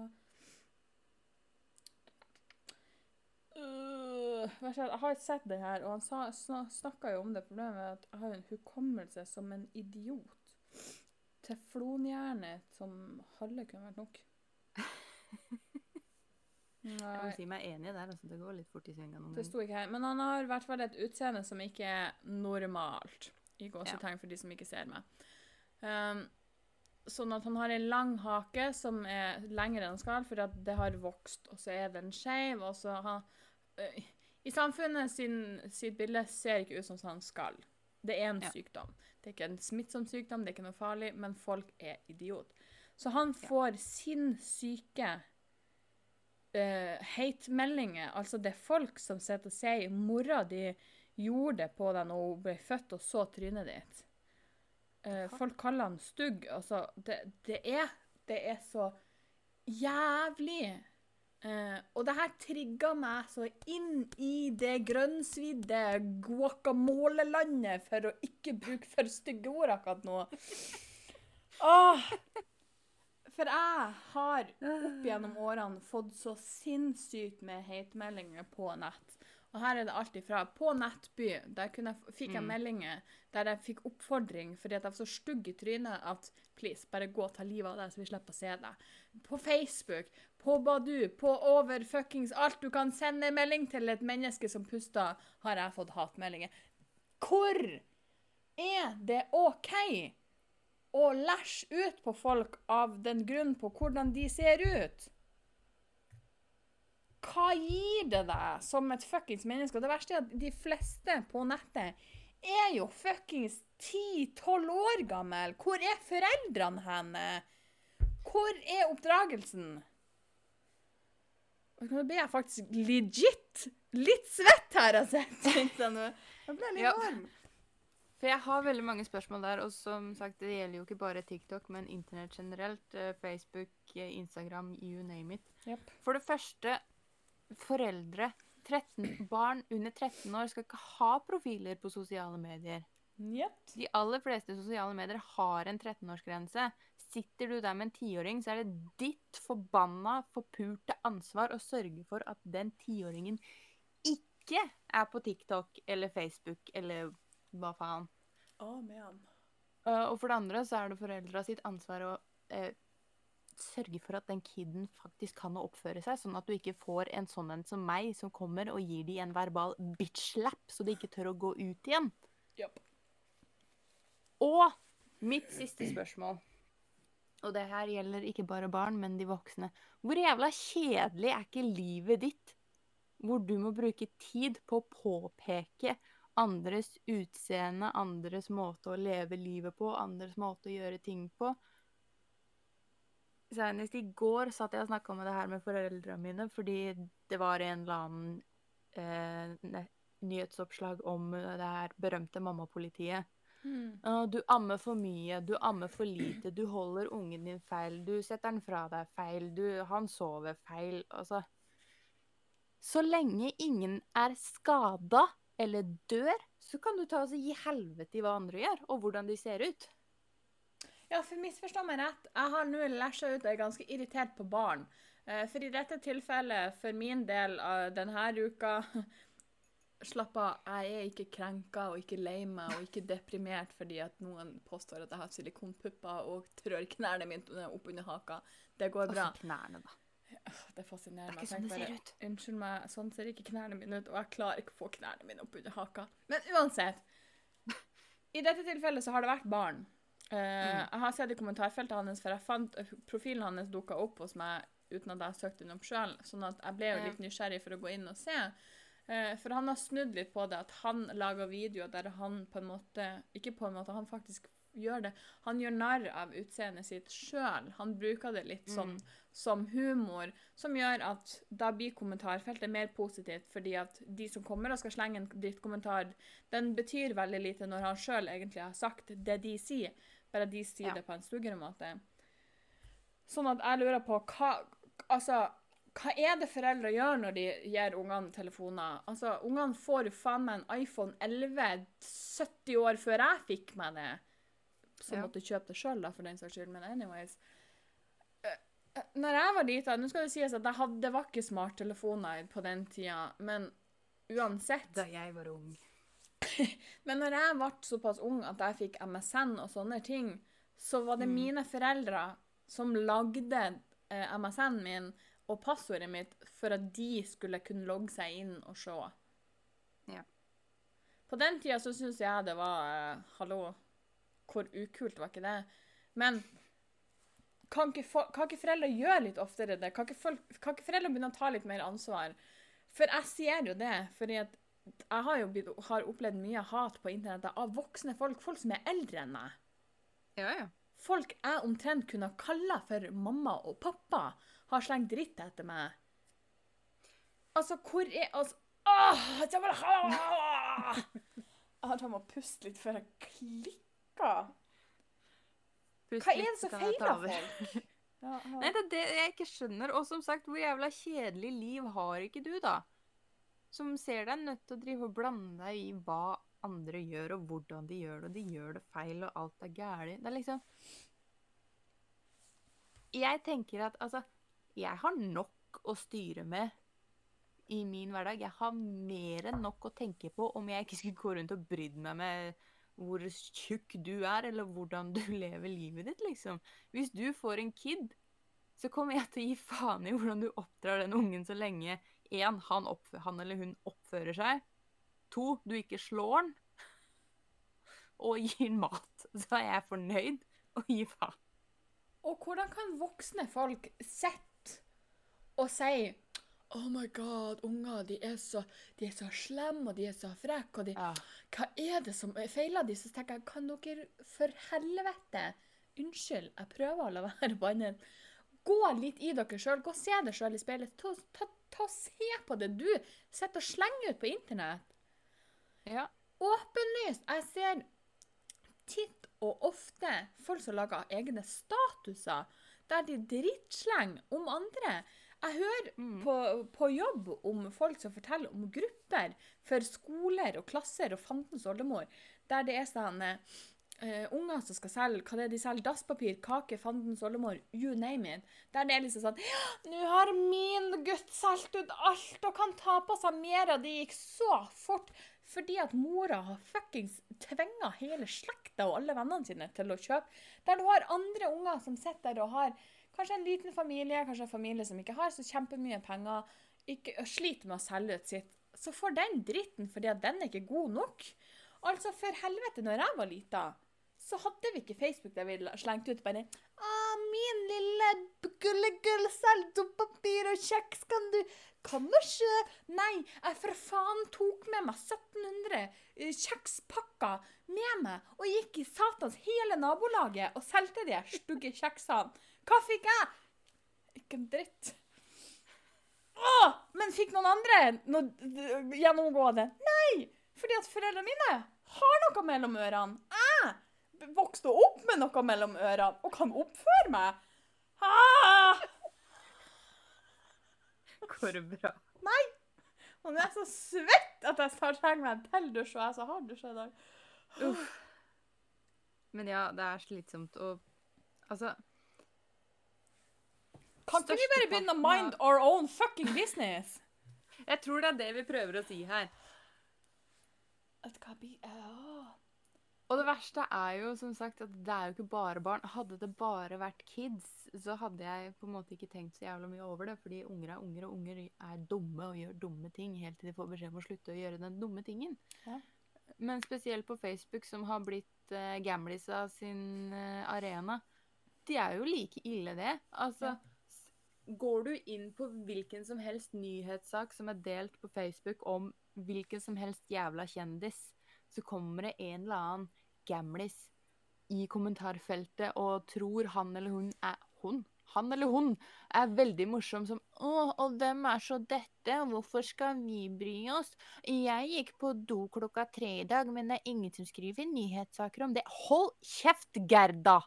Uh, jeg har ikke sett det her, og han snakka jo om det problemet at jeg har en hukommelse som en idiot. Teflonhjerne som halve kunne vært nok. Jeg må si meg enig der. altså Det går litt fort i svinga noen det ganger. sto ikke her. Men han har i hvert fall et utseende som ikke er normalt. I gåsetegn for de som ikke ser meg. Um, sånn at han har en lang hake som er lengre enn han skal, for at det har vokst, og så er den skeiv, og så har øh, I samfunnet sin, sitt bilde ser ikke ut som han skal. Det er en Ja. sykdom. Det er ikke en smittsom sykdom, det er ikke noe farlig, men folk er idiot. Så han Ja. får sinnssyke uh, hate-meldinger. Altså, det er folk som sitter og sier 'mora di gjorde det på deg når hun ble født, og så trynet ditt'. Uh, folk kaller han stygg. Altså, det, det, er, det er så jævlig. Eh, og det her trigga meg så inn i det grønnsvidde guacamole-landet, for å ikke bruke for stygge ord akkurat nå. Oh, For jeg har opp gjennom årene fått så sinnssykt med hatemeldinger på nett. Og her er det alt ifra på Nettby, der jeg, fikk jeg Mm. meldinger der jeg fikk oppfordring fordi at jeg var så stygg i trynet at please, bare gå og ta livet av deg, så vi slipper å se deg. På Facebook, på Badu, på over fuckings alt du kan sende melding til et menneske som puster, har jeg fått hatmeldinger. Hvor er det OK å læsje ut på folk av den grunn på hvordan de ser ut? Hva gir det deg som et fuckings menneske? Og det verste er at de fleste på nettet er jo fuckings 10-12 år gammel. Hvor er foreldrene henne? Hvor er oppdragelsen? Og Nå blir jeg faktisk legit litt svett her, altså. kjente jeg nå. Jeg ble litt Ja. varm. For jeg har veldig mange spørsmål der, og som sagt, det gjelder jo ikke bare TikTok, men internett generelt. eh, Facebook, eh, Instagram, you name it. Yep. For det første, foreldre, 13, barn under 13 år skal ikke ha profiler på sosiale medier. Yep. De aller fleste sosiale medier har en 13-årsgrense. Sitter du der med en tiåring, så er det ditt forbanna, forpulte ansvar å sørge for at den tiåringen ikke er på TikTok eller Facebook eller hva faen. Amen. Uh, og for det andre så er det foreldra sitt ansvar å eh, sørge for at den kiden faktisk kan oppføre seg, sånn at du ikke får en sånn en som meg, som kommer og gir de en verbal bitch-slap, så de ikke tør å gå ut igjen. Yep. Og mitt siste spørsmål, og det her gjelder ikke bare barn, men de voksne. Hvor jævla kjedelig er ikke livet ditt, hvor du må bruke tid på å påpeke andres utseende, andres måte å leve livet på, andres måte å gjøre ting på? Senest i går satt jeg og snakka om det her med foreldrene mine, fordi det var en eller annen eh, nyhetsoppslag om det her berømte mammapolitiet. Mm. Du ammer for mye, du ammer for lite, du holder ungen din feil, du setter den fra deg feil, du, han sover feil. Altså Så lenge ingen er skada eller dør, så kan du ta og gi helvete i hva andre gjør, og hvordan de ser ut. Ja, for misforstå meg rett. Jeg har nå læsja ut og er ganske irritert på barn. Eh, For i dette tilfellet, for min del av denne uka Slapp av, jeg er ikke krenka og ikke lei meg og ikke deprimert fordi at noen påstår at jeg har silikonpupper og trør knærne mine opp under haka. Det går bra. Altså knærne, da. Det fascinerer meg. Det er meg. ikke sånn det ser ut. Unnskyld meg, sånn ser ikke knærne mine ut, og jeg klarer ikke å få knærne mine opp under haka. Men uansett. I dette tilfellet så har det vært barn. Uh, Mm. Jeg har sett i kommentarfeltet hans, for jeg fant profilen hans dukka opp hos meg uten at jeg søkte den opp sjøl, sånn at jeg ble jo litt nysgjerrig for å gå inn og se. Eh, For han har snudd litt på det, at han lager videoer der han på en måte Ikke på en måte, han faktisk gjør det. Han gjør narr av utseendet sitt sjøl. Han bruker det litt sånn Mm. som humor, som gjør at da blir kommentarfeltet mer positivt, fordi at de som kommer og skal slenge en drittkommentar, den betyr veldig lite når han sjøl egentlig har sagt det de sier, bare de sier Ja. det på en styggere måte. Sånn at jeg lurer på hva Altså, hva er det foreldre gjør når de gir ungene telefoner? Altså, Ungene får jo faen meg en iPhone 11 70 år før jeg fikk meg det. Så Ja. måtte kjøpe det sjøl, for den saks skyld. Men anyways. Eh, eh, Når jeg var lita Nå skal det sies at jeg hadde, det var ikke smarttelefoner på den tida, men uansett Da jeg var ung. Men når jeg ble såpass ung at jeg fikk MSN og sånne ting, så var det Mm. mine foreldre som lagde eh, MSN min og passordet mitt for at de skulle kunne logge seg inn og se. Ja. På den tida så syns jeg det var uh, Hallo, hvor ukult var ikke det? Men kan ikke, for, kan ikke foreldre gjøre litt oftere det? Kan ikke, folk, kan ikke foreldre begynne å ta litt mer ansvar? For jeg ser jo det, fordi at jeg har jo blitt, har opplevd mye hat på internettet av voksne folk, folk som er eldre enn meg. Ja, ja. Folk jeg omtrent kunne kalla for mamma og pappa, har slengt dritt etter meg. Altså, hvor er altså, Åh, jeg bare, Jeg har tatt meg å puste litt før jeg klikker. Pust Hva er det som jeg feiler folk? Ja, ja. Nei, det er det jeg ikke skjønner. Og som sagt, hvor jævla kjedelig liv har ikke du, da? Som ser deg nødt til å drive og blande deg i hva andre gjør, og hvordan de gjør det, og de gjør det feil, og alt er gærent. Det er liksom Jeg tenker at altså Jeg har nok å styre med i min hverdag. Jeg har mer enn nok å tenke på om jeg ikke skulle gå rundt og brydd meg med hvor tjukk du er, eller hvordan du lever livet ditt, liksom. Hvis du får en kid, så kommer jeg til å gi faen i hvordan du oppdrar den ungen så lenge én, han, han eller hun oppfører seg, to, du ikke slår den, og gir mat. Så er jeg fornøyd og gir faen. Og hvordan kan voksne folk sitte og sier Oh my god, unger, de er så, de er så slemme, og de er så frekke, og de Ja. Hva er det som feiler de? Så tenker jeg, kan dere for helvete Unnskyld, jeg prøver å la være å banne. Gå litt i dere sjøl. Gå og se deg sjøl i speilet. Ta, ta, ta Se på det du sitter og slenger ut på internett. ja. Åpenlyst. Jeg ser titt og ofte folk som lager egne statuser der de drittslenger om andre. Jeg hører Mm. på, på jobb om folk som forteller om grupper for skoler og klasser og fantens oldemor, der det er sånn uh, unger som skal selge hva det er de selger, dasspapir, kake, fandens oldemor, you name it. Der det er liksom sånn «Ja, Nå har min gutt solgt ut alt og kan ta på seg mer, og det gikk så fort. Fordi at mora har fuckings tvinga hele slekta og alle vennene sine til å kjøpe. Der du har andre unger som sitter der og har kanskje en liten familie, kanskje en familie som ikke har så kjempemye penger, ikke, sliter med å selge ut sitt, så får den dritten fordi at den er ikke god nok. Altså, for helvete, når jeg var lita, så hadde vi ikke Facebook der vi slengte ut bare 'Å, 'Min lille gullegull selg dopapir og kjeks, kan du Kan du ikke Nei, jeg for faen tok med meg 1700 eh, kjekspakker med meg og gikk i satans hele nabolaget og solgte de stygge kjeksene. Hva fikk jeg? Ikke en dritt. Å, men fikk noen andre noe gjennomgående? Nei! Fordi at foreldrene mine har noe mellom ørene. Jeg vokste opp med noe mellom ørene og kan oppføre meg. Ah! Går det bra? Og nå er jeg så svett at jeg snart trenger meg en til dusj, og jeg er så hard dusj i dag. Uff. Men ja, det er slitsomt å Altså Kan ikke vi bare begynne å mind our own fucking business? Jeg tror det er det vi prøver å si her. Og det verste er jo som sagt at det er jo ikke bare barn. Hadde det bare vært kids, så hadde jeg på en måte ikke tenkt så jævla mye over det. Fordi unger er unger, og unger er dumme og gjør dumme ting helt til de får beskjed om å slutte å gjøre den dumme tingen. Ja. Men spesielt på Facebook, som har blitt uh, gamlisa sin uh, arena. De er jo like ille, det. Altså, Ja. Går du inn på hvilken som helst nyhetssak som er delt på Facebook om hvilken som helst jævla kjendis, så kommer det en eller annen gamlis i kommentarfeltet og tror han eller hun er hun. Han eller hun er veldig morsom som 'Å, og hvem er så dette? Hvorfor skal vi bry oss?' 'Jeg gikk på do klokka tre i dag, men det er ingen som skriver nyhetssaker om det.' Hold kjeft, Gerda!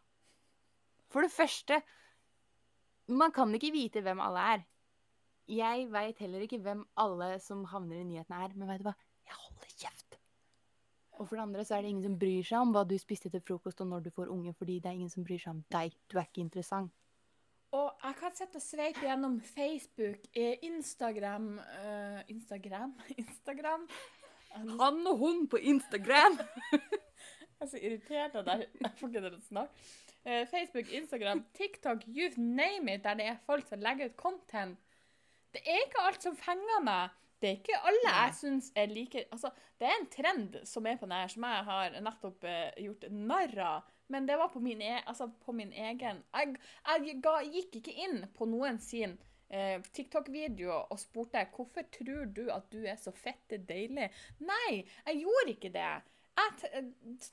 For det første, man kan ikke vite hvem alle er. Jeg veit heller ikke hvem alle som havner i nyhetene er, men vet du hva? Jeg holder kjeft. Og for det andre så er det ingen som bryr seg om hva du spiste til frokost og når du får unge, fordi det er ingen som bryr seg om deg. Du er ikke interessant. Og jeg kan sitte og sveipe gjennom Facebook, eh, Instagram uh, Instagram? Instagram? Han og hun på Instagram! så irritert av deg. Jeg får ikke til å snakke. Eh, Facebook, Instagram, TikTok, you name it, der det er folk som legger ut content. Det er ikke alt som fenger meg. Det er ikke alle jeg syns er like Altså, det er en trend som er på den her, som jeg har nettopp eh, gjort narr av. Men det var på min, e altså, på min egen Jeg, jeg ga, gikk ikke inn på noen sin eh, TikTok-video og spurte hvorfor tror du at du er så fette deilig. Nei, jeg gjorde ikke det. Jeg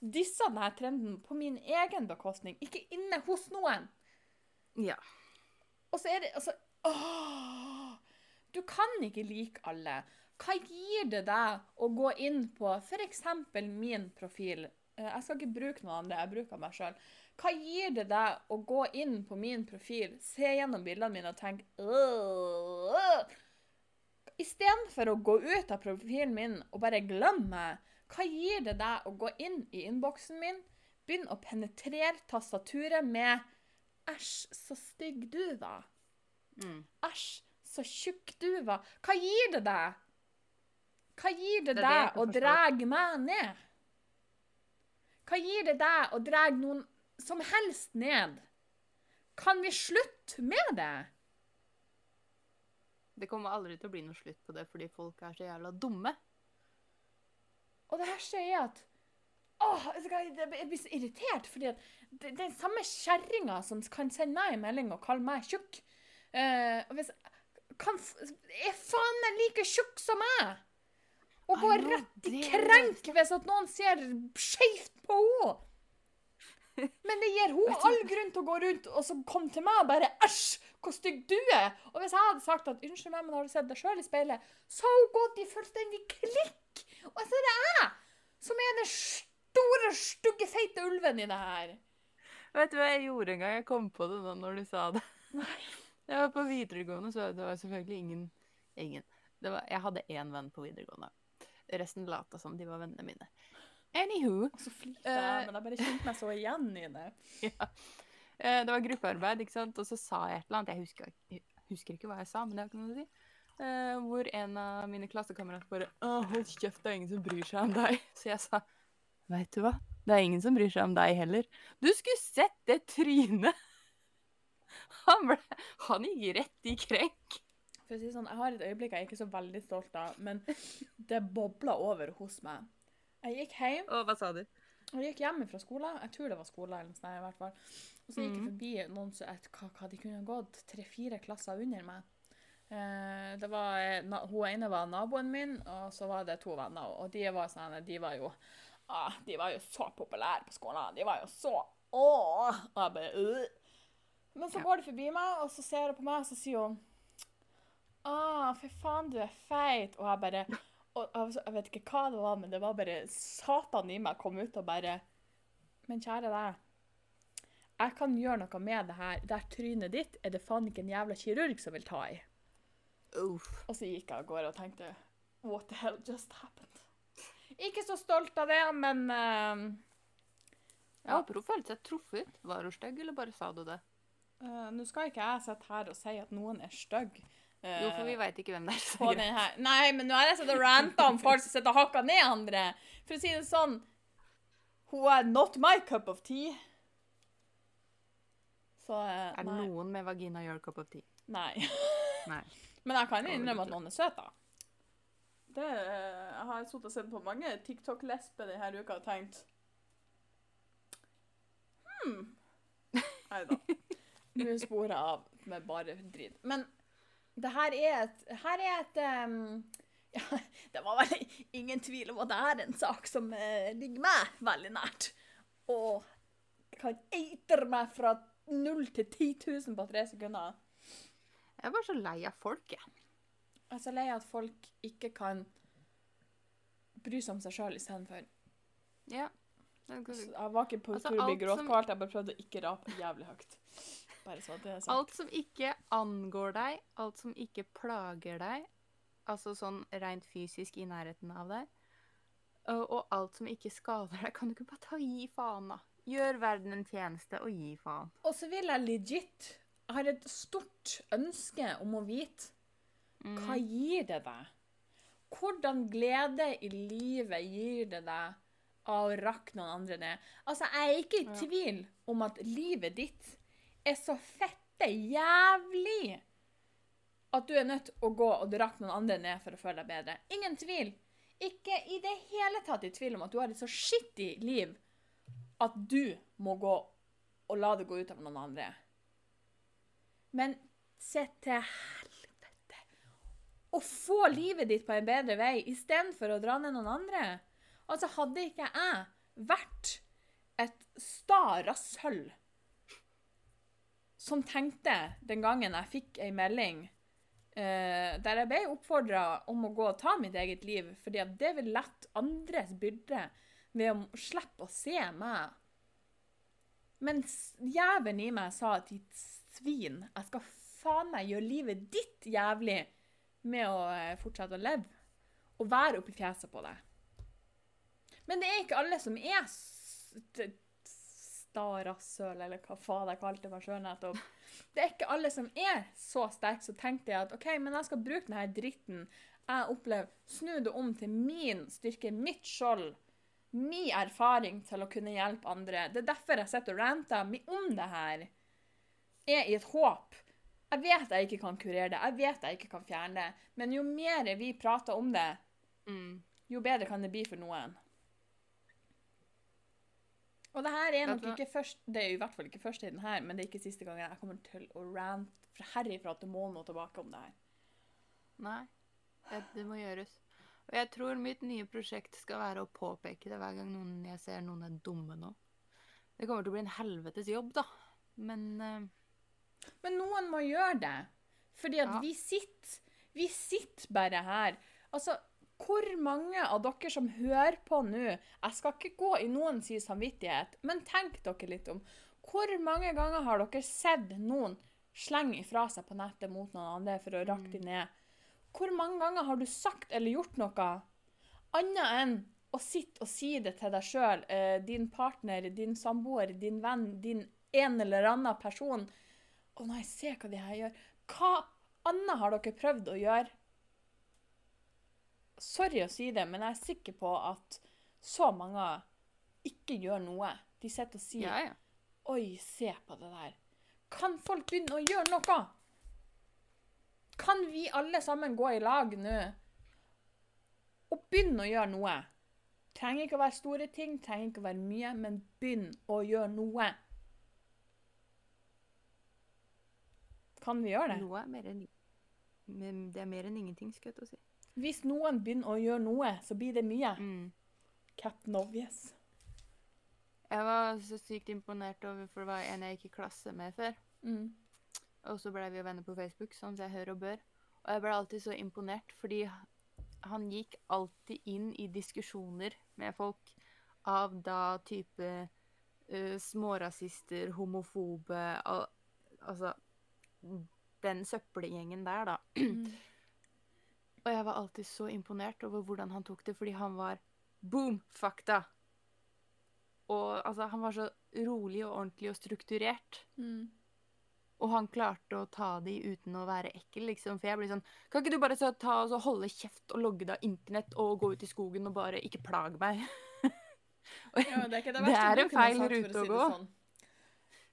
dissa denne trenden på min egen bekostning, ikke inne hos noen. Ja. Og så er det altså åh, Du kan ikke like alle. Hva gir det deg å gå inn på f.eks. min profil? Eh, Jeg skal ikke bruke noen andre, jeg bruker meg sjøl. Hva gir det deg å gå inn på min profil, se gjennom bildene mine og tenke! Istedenfor å gå ut av profilen min og bare glemme meg, hva gir det deg å gå inn i innboksen min, begynne å penetrere tastaturet med 'æsj, så stygg du var'. Mm. Æsj, så tjukk du var. Hva gir det deg? Hva gir det Det deg å dra meg ned? Hva gir det deg å dra noen som helst ned? Kan vi slutte med det? Det kommer aldri til å bli noe slutt på det fordi folk er så jævla dumme. Og det verste er at Åh, jeg blir så irritert, fordi at det, det er den samme kjerringa som kan sende meg en melding og kalle meg tjukk. Uh, hvis, kan, er faen meg like tjukk som meg! Og går rett i krenk hvis at noen ser skeivt på henne! Men det gir hun all grunn til å gå rundt og så komme til meg og bare Æsj, hvor stygg du er! Og hvis jeg hadde sagt at unnskyld meg, men har du sett deg sjøl i speilet, så har hun gått i fullstendig klikk! Og så er det jeg som er den store, stygge, feite ulven i det her. Vet du hva jeg gjorde en gang? Jeg kom på det nå når du sa det. Jeg var på videregående, så det var selvfølgelig ingen, ingen. Det var, Jeg hadde én venn på videregående. Resten lata som de var vennene mine. Anywho. Så flink jeg, er, men jeg bare kjente meg så igjen i det. Ja. Eh, Det var gruppearbeid, ikke sant? og så sa jeg et eller annet. Jeg husker, jeg husker ikke hva jeg sa, men det har ikke noe å si. Eh, hvor en av mine klassekamerater bare Å, hold kjeft, det er ingen som bryr seg om deg. Så jeg sa Vet du hva, det er ingen som bryr seg om deg heller. Du skulle sett det trynet! Han, ble, han gikk rett i krenk. For å si sånn, Jeg har et øyeblikk jeg er ikke så veldig stolt av, men det bobla over hos meg. Jeg gikk hjem, Og hva sa du? og jeg gikk hjem fra skolen. Jeg tror det var skolen. eller sånt, i hvert fall. Og så gikk jeg Mhm. forbi noen som hva, hva de kunne ha gått tre-fire klasser under meg. Eh, det var, eh, hun ene var naboen min, og så var det to venner. Og de var, sånne, de var jo ah, de var jo så populære på skolen. De var jo så Åh! Og jeg bare øh. Men så går de forbi meg, og så ser hun på meg, og så sier hun Å, fy faen, du er feit. Og jeg bare og, Jeg vet ikke hva det var, men det var bare satan i meg kom ut og bare Men kjære deg. Jeg kan gjøre noe med det her. Det trynet ditt er det faen ikke en jævla kirurg som vil ta i. Uff. Og så gikk jeg av gårde og tenkte What the hell just happened? Ikke så stolt av det, men uh, håper hun følte seg truffet. Var hun stygg, eller bare sa du det? uh, Nå skal ikke jeg sitte her og si at noen er stygg. eh, Jo, for vi veit ikke hvem det er. så greit. den her. Nei, men nå har jeg sett og ranta om folk som sitter og hakker ned andre. For å si det sånn Hun er not my cup of tea. Så eh, Er det nei. noen med vagina your cup of tea? nei. Nei. Men jeg kan innrømme at noen er søte. da. Det, jeg har sittet og sett på mange TikTok-lesber denne uka og tenkt Hm. Nei da. Nå sporer jeg av med bare drit. Men det her er et, her er et um, ja, Det var vel ingen tvil om at det er en sak som uh, ligger meg veldig nært. Og kan eitre meg fra null til 10 000 på tre sekunder. Jeg er bare så lei av folk, jeg. Jeg er så lei av at folk ikke kan bry seg om seg sjøl istedenfor. Ja. Er Jeg var ikke på Altså, tur å bli gråtkvalt, jeg bare prøvde å ikke rape jævlig høyt. Bare så det er sagt. Alt som ikke angår deg, alt som ikke plager deg, altså sånn rent fysisk i nærheten av deg, og, alt som ikke skader deg, kan du ikke bare ta og gi faen, da? Gjør verden en tjeneste og gi faen. Og så vil jeg legit har et stort ønske om å vite Mm. hva gir det deg? Hvordan glede i livet gir det deg av å rakke noen andre ned? Altså, jeg er ikke i tvil om at livet ditt er så fette jævlig at du er nødt til å gå og rakke noen andre ned for å føle deg bedre. Ingen tvil. Ikke i det hele tatt i tvil om at du har et så skittig liv at du må gå og la det gå ut av noen andre. Men se til helvete å få livet ditt på en bedre vei istedenfor å dra ned noen andre. Altså, hadde ikke jeg vært et sta rasshøl som tenkte den gangen jeg fikk ei melding eh, der jeg ble oppfordra om å gå og ta mitt eget liv, fordi at det vil lette andres byrde ved å slippe å se meg. Mens jævelen i meg sa at ditt svin, jeg skal faen meg gjøre livet ditt jævlig med å eh, fortsette å leve og være oppi fjeset på deg. Men det er ikke alle som er sta rasshøl, eller hva faen jeg kalte meg sjøl nettopp. Det er ikke alle som er så sterke, så tenkte jeg at OK, men jeg skal bruke denne dritten jeg opplever, snu det om til min styrke, mitt skjold, min erfaring til å kunne hjelpe andre. Det er derfor jeg sitter og ranter om det her. Er i et håp. Jeg vet jeg ikke kan kurere det, jeg vet jeg ikke kan fjerne det, men jo mer vi prater om det, Mm. jo bedre kan det bli for noen. Og det her er nok ikke først, det er i hvert fall ikke første i den her, men det er ikke siste gangen jeg kommer til å rant fra herifra til månen og tilbake om det her. Nei, det, det må gjøres. Og jeg tror mitt nye prosjekt skal være å påpeke det hver gang noen, jeg ser noen er dumme nå. Det kommer til å bli en helvetes jobb, da. Men eh, Men noen må gjøre det. Fordi at Ja. vi sitter Vi sitter bare her. Altså, hvor mange av dere som hører på nå Jeg skal ikke gå i noen sin samvittighet, men tenk dere litt om. Hvor mange ganger har dere sett noen slenge ifra seg på nettet mot noen andre for å rakke dem ned? Hvor mange ganger har du sagt eller gjort noe annet enn å sitte og si det til deg sjøl, eh, din partner, din samboer, din venn, din en eller annen person? Å nei, se hva de her gjør. Hva annet har dere prøvd å gjøre? Sorry å si det, men jeg er sikker på at så mange ikke gjør noe. De sitter og sier ja, ja. Oi, se på det der. Kan folk begynne å gjøre noe? Kan vi alle sammen gå i lag nå og begynne å gjøre noe? Trenger ikke å være store ting, trenger ikke å være mye, men begynn å gjøre noe. Kan vi gjøre det? Noe er mer enn men Det er mer enn ingenting, skal jeg til å si. Hvis noen begynner å gjøre noe, så blir det mye. Mm. Captain Obvious. Jeg var så sykt imponert over, for det var en jeg gikk i klasse med før. Mm. Og så ble vi jo venner på Facebook, sånn som jeg hører og bør. Og jeg ble alltid så imponert, fordi han gikk alltid inn i diskusjoner med folk av da type uh, smårasister, homofobe al Altså den søppelgjengen der, da. Mm. Og jeg var alltid så imponert over hvordan han tok det, fordi han var boom, fakta. Og altså, han var så rolig og ordentlig og strukturert. Mm. Og han klarte å ta de uten å være ekkel, liksom. For jeg blir sånn Kan ikke du bare så ta så holde kjeft og logge deg av internett og gå ut i skogen og bare ikke plage meg? Og Ja, det er det Det er en feil rute å gå. sånn.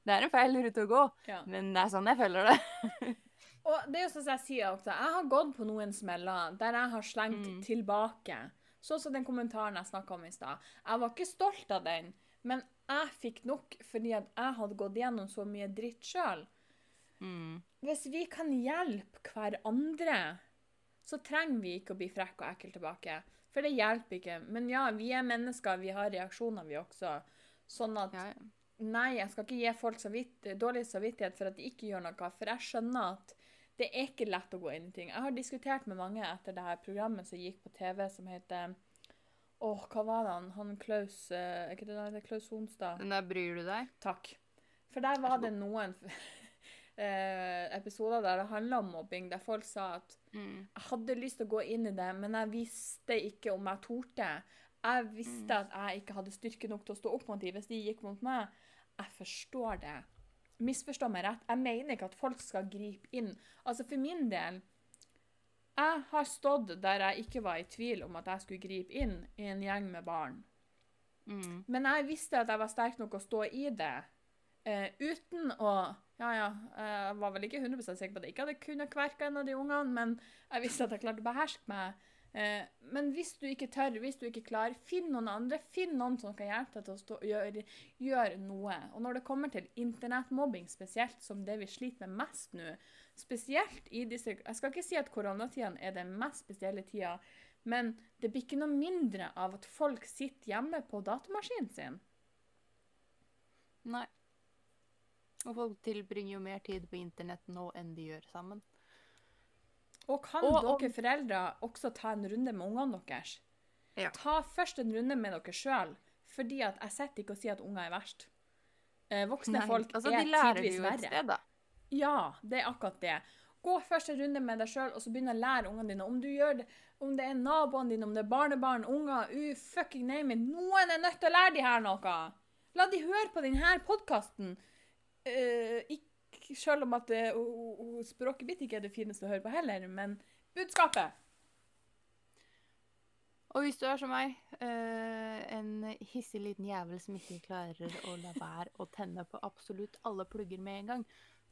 Det er en feil rute å gå, Ja. men det er sånn jeg føler det. Og det er jo sånn jeg sier også, jeg har gått på noen smeller der jeg har slengt Mm. tilbake. Sånn som den kommentaren jeg snakka om i stad. Jeg var ikke stolt av den, men jeg fikk nok fordi at jeg hadde gått gjennom så mye dritt sjøl. Mm. Hvis vi kan hjelpe hverandre, så trenger vi ikke å bli frekke og ekle tilbake. For det hjelper ikke. Men ja, vi er mennesker, vi har reaksjoner, vi også. Sånn at Ja, ja. Nei, jeg skal ikke gi folk samvitt dårlig samvittighet for at de ikke gjør noe, for jeg skjønner at det er ikke lett å gå inn i ting. Jeg har diskutert med mange etter det her programmet som gikk på TV, som heter Åh, hva var det han? Han Klaus eh, Er ikke det der Klaus Sonstad? Den der bryr du deg? Takk. For der var det noen eh, episoder der det handla om mobbing, der folk sa at Mm. jeg hadde lyst til å gå inn i det, men jeg visste ikke om jeg torde. Jeg visste at jeg ikke hadde styrke nok til å stå opp mot dem hvis de gikk mot meg. Jeg forstår det. Misforstå meg rett. Jeg mener ikke at folk skal gripe inn. Altså For min del Jeg har stått der jeg ikke var i tvil om at jeg skulle gripe inn i en gjeng med barn. Mm. Men jeg visste at jeg var sterk nok å stå i det. Eh, uten å Ja, ja, jeg var vel ikke 100% sikker på at jeg ikke hadde kunnet kverke en av de ungene, men jeg visste at jeg klarte å beherske meg. Eh, men hvis du ikke tør, hvis du ikke klarer, finn noen andre. Finn noen som kan hjelpe deg til å stå, gjøre, gjøre noe. Og når det kommer til internettmobbing spesielt, som det vi sliter med mest nå, spesielt i disse Jeg skal ikke si at koronatidene er den mest spesielle tida, men det blir ikke noe mindre av at folk sitter hjemme på datamaskinen sin. Nei. Og folk tilbringer jo mer tid på internett nå enn de gjør sammen. Og kan Og dere foreldre også ta en runde med ungene deres? Ja. Ta først en runde med dere sjøl, fordi at jeg sitter ikke og sier at unger er verst. Eh, voksne Nei, folk altså, er tidvis verre. sted. Ja, det er akkurat det. Gå først en runde med deg sjøl, og så begynn å lære ungene dine. Om du gjør det, om det er naboene dine, om det er barnebarn, unger, u, fucking name it. Noen er nødt til å lære de her noe. La de høre på denne podkasten. ikke selv om at det, og, og, språket mitt ikke er det fineste å høre på heller, men budskapet. Og hvis du er som meg, øh, en hissig liten jævel som ikke klarer å la være å tenne på absolutt alle plugger med en gang,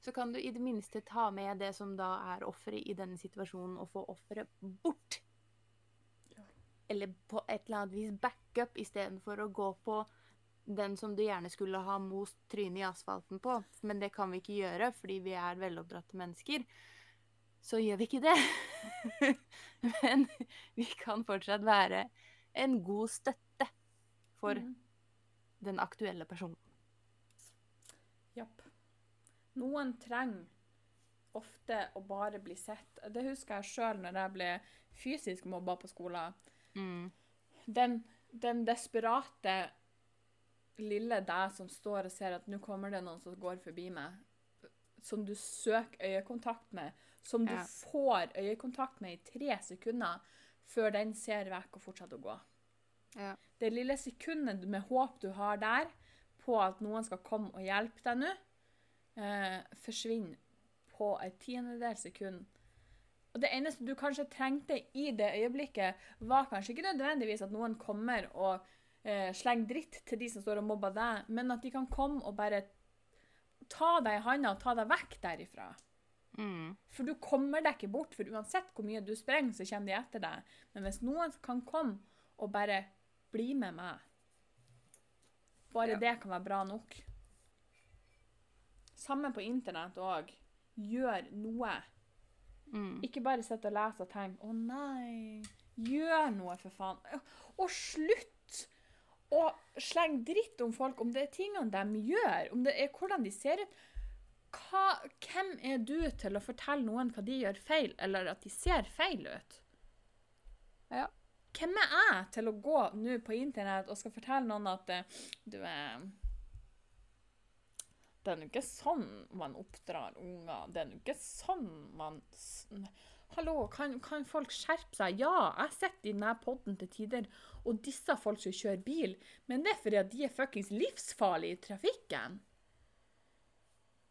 så kan du i det minste ta med det som da er offeret i denne situasjonen, og få offeret bort. Eller på et eller annet vis backup istedenfor å gå på den som du gjerne skulle ha most trynet i asfalten på. Men det kan vi ikke gjøre fordi vi er veloppdratte mennesker. Så gjør vi ikke det. Men vi kan fortsatt være en god støtte for mm. den aktuelle personen. Japp. Noen trenger ofte å bare bli sett. Det husker jeg sjøl når jeg ble fysisk mobba på skolen. Mm. Den, den desperate lille deg som står og ser at nå kommer det noen som går forbi meg, som du søker øyekontakt med, som du Ja. får øyekontakt med i tre sekunder før den ser vekk og fortsetter å gå. Ja. Det lille sekundet med håp du har der på at noen skal komme og hjelpe deg nå, eh, forsvinner på et tiendedels sekund. Og det eneste du kanskje trengte i det øyeblikket, var kanskje ikke nødvendigvis at noen kommer og eh, slenge dritt til de som står og mobber deg, men at de kan komme og bare ta deg i handa og ta deg vekk derifra. Mm. For du kommer deg ikke bort, for uansett hvor mye du sprenger, så kommer de etter deg. Men hvis noen kan komme og bare bli med meg, bare Ja. det kan være bra nok. Samme på internett òg. Gjør noe. Mm. Ikke bare sitte og lese og tenke 'Å nei'. Gjør noe, for faen. Og slutt å slenge dritt om folk, om det er tingene de gjør, om det er hvordan de ser ut. Hva, hvem er du til å fortelle noen hva de gjør feil, eller at de ser feil ut? Ja. Hvem er jeg til å gå nå på internett og skal fortelle noen at eh, du er Det er nå ikke sånn man oppdrar unger. Det er nå ikke sånn man Hallo, kan, kan folk skjerpe seg? Ja, jeg sitter i denne podden til tider og disser folk som kjører bil, men det er fordi de er fuckings livsfarlige i trafikken.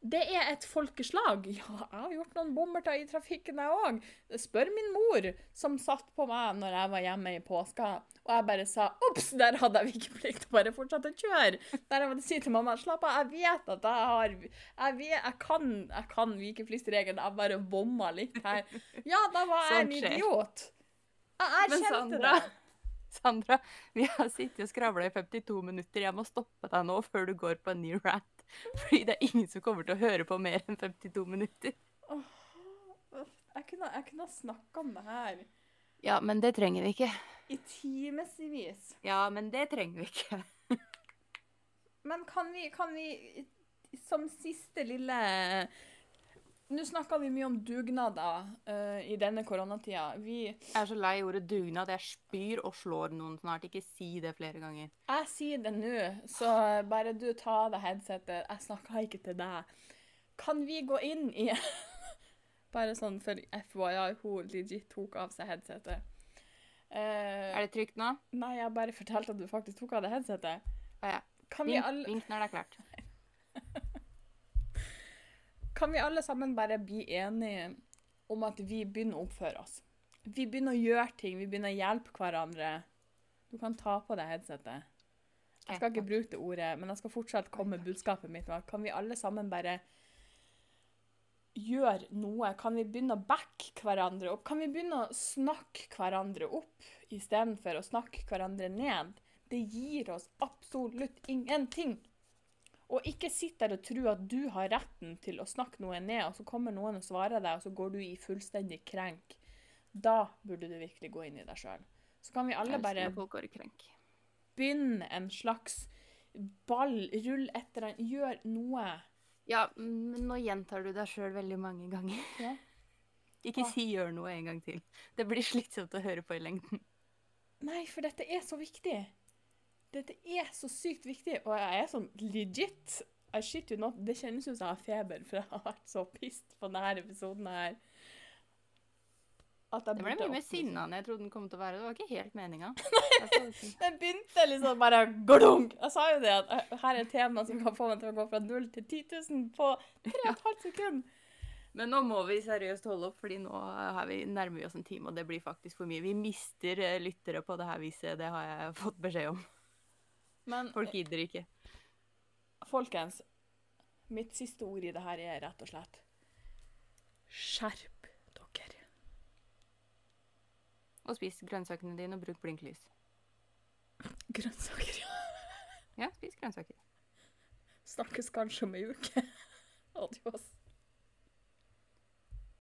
Det er et folkeslag. Ja, jeg har gjort noen bommerter i trafikken, jeg òg. Spør min mor, som satt på meg når jeg var hjemme i påska, og jeg bare sa ops, der hadde jeg vikeplikt, og bare fortsatte å kjøre. Der jeg måtte si til mamma slapp av, jeg vet at jeg har Jeg, vet, jeg kan, jeg kan vikepliktsregelen, jeg bare bomma litt her. Ja, da var jeg en idiot. Jeg erkjente Sandra, det. Sandra, vi har sittet og skravla i 52 minutter. Jeg må stoppe deg nå før du går på en ny rant. Fordi det er ingen som kommer til å høre på mer enn 52 minutter. Jeg kunne, jeg kunne ha snakka om det her Ja, men det trenger vi ikke. i timevis. Ja, men det trenger vi ikke. Men kan vi, kan vi som siste lille Nå snakker vi mye om dugnader uh, i denne koronatida. Vi, Jeg er så lei ordet dugnad. Jeg spyr og slår noen snart. Ikke si det flere ganger. jeg sier det nå, så bare du ta av deg headsetet. Jeg snakker ikke til deg. Kan vi gå inn i Bare sånn for FYI, hun legit tok av seg headsetet. Uh, Er det trygt nå? nei, jeg bare fortalte at du faktisk tok av deg headsetet. Ah, ja. Kan vi Vink, alle vink når det er klart. Kan vi alle sammen bare bli enige om at vi begynner å oppføre oss? Vi begynner å gjøre ting, vi begynner å hjelpe hverandre. Du kan ta på deg headsetet. Jeg skal ikke bruke det ordet, men jeg skal fortsatt komme med budskapet mitt. Kan vi alle sammen bare gjøre noe? Kan vi begynne å backe hverandre opp? Kan vi begynne å snakke hverandre opp istedenfor å snakke hverandre ned? Det gir oss absolutt ingenting. Og ikke sitt der og tro at du har retten til å snakke noe ned, og så kommer noen og svarer deg, og så går du i fullstendig krenk. Da burde du virkelig gå inn i deg sjøl. Så kan vi alle bare begynne en slags ball, rull etter den, gjør noe. Ja, men nå gjentar du deg sjøl veldig mange ganger. Ja. Ikke si 'gjør noe' en gang til. Det blir slitsomt å høre på i lengden. Nei, for dette er så viktig. Dette er så sykt viktig, og jeg er sånn legit. I shit you not. Det kjennes ut som jeg har feber, for jeg har vært så pissed på denne episoden her. Det ble mye mer sinna enn jeg trodde den kom til å være. Det var ikke helt meninga. den begynte liksom bare glunk. Jeg sa jo det at eh, her er et tema som kan få meg til å gå fra 0 til 10 000 på 3,5 sekunder. Men nå må vi seriøst holde opp, fordi nå har vi, nærmer vi oss en time, og det blir faktisk for mye. Vi mister eh, lyttere på det her viset, det har jeg fått beskjed om. Men Folk gidder ikke. folkens, mitt siste ord i det her er rett og slett skjerp dere. Og spis grønnsakene dine, og bruk blinklys. Grønnsaker, ja. Ja, spis grønnsaker. Snakkes kanskje om ei uke. Adios.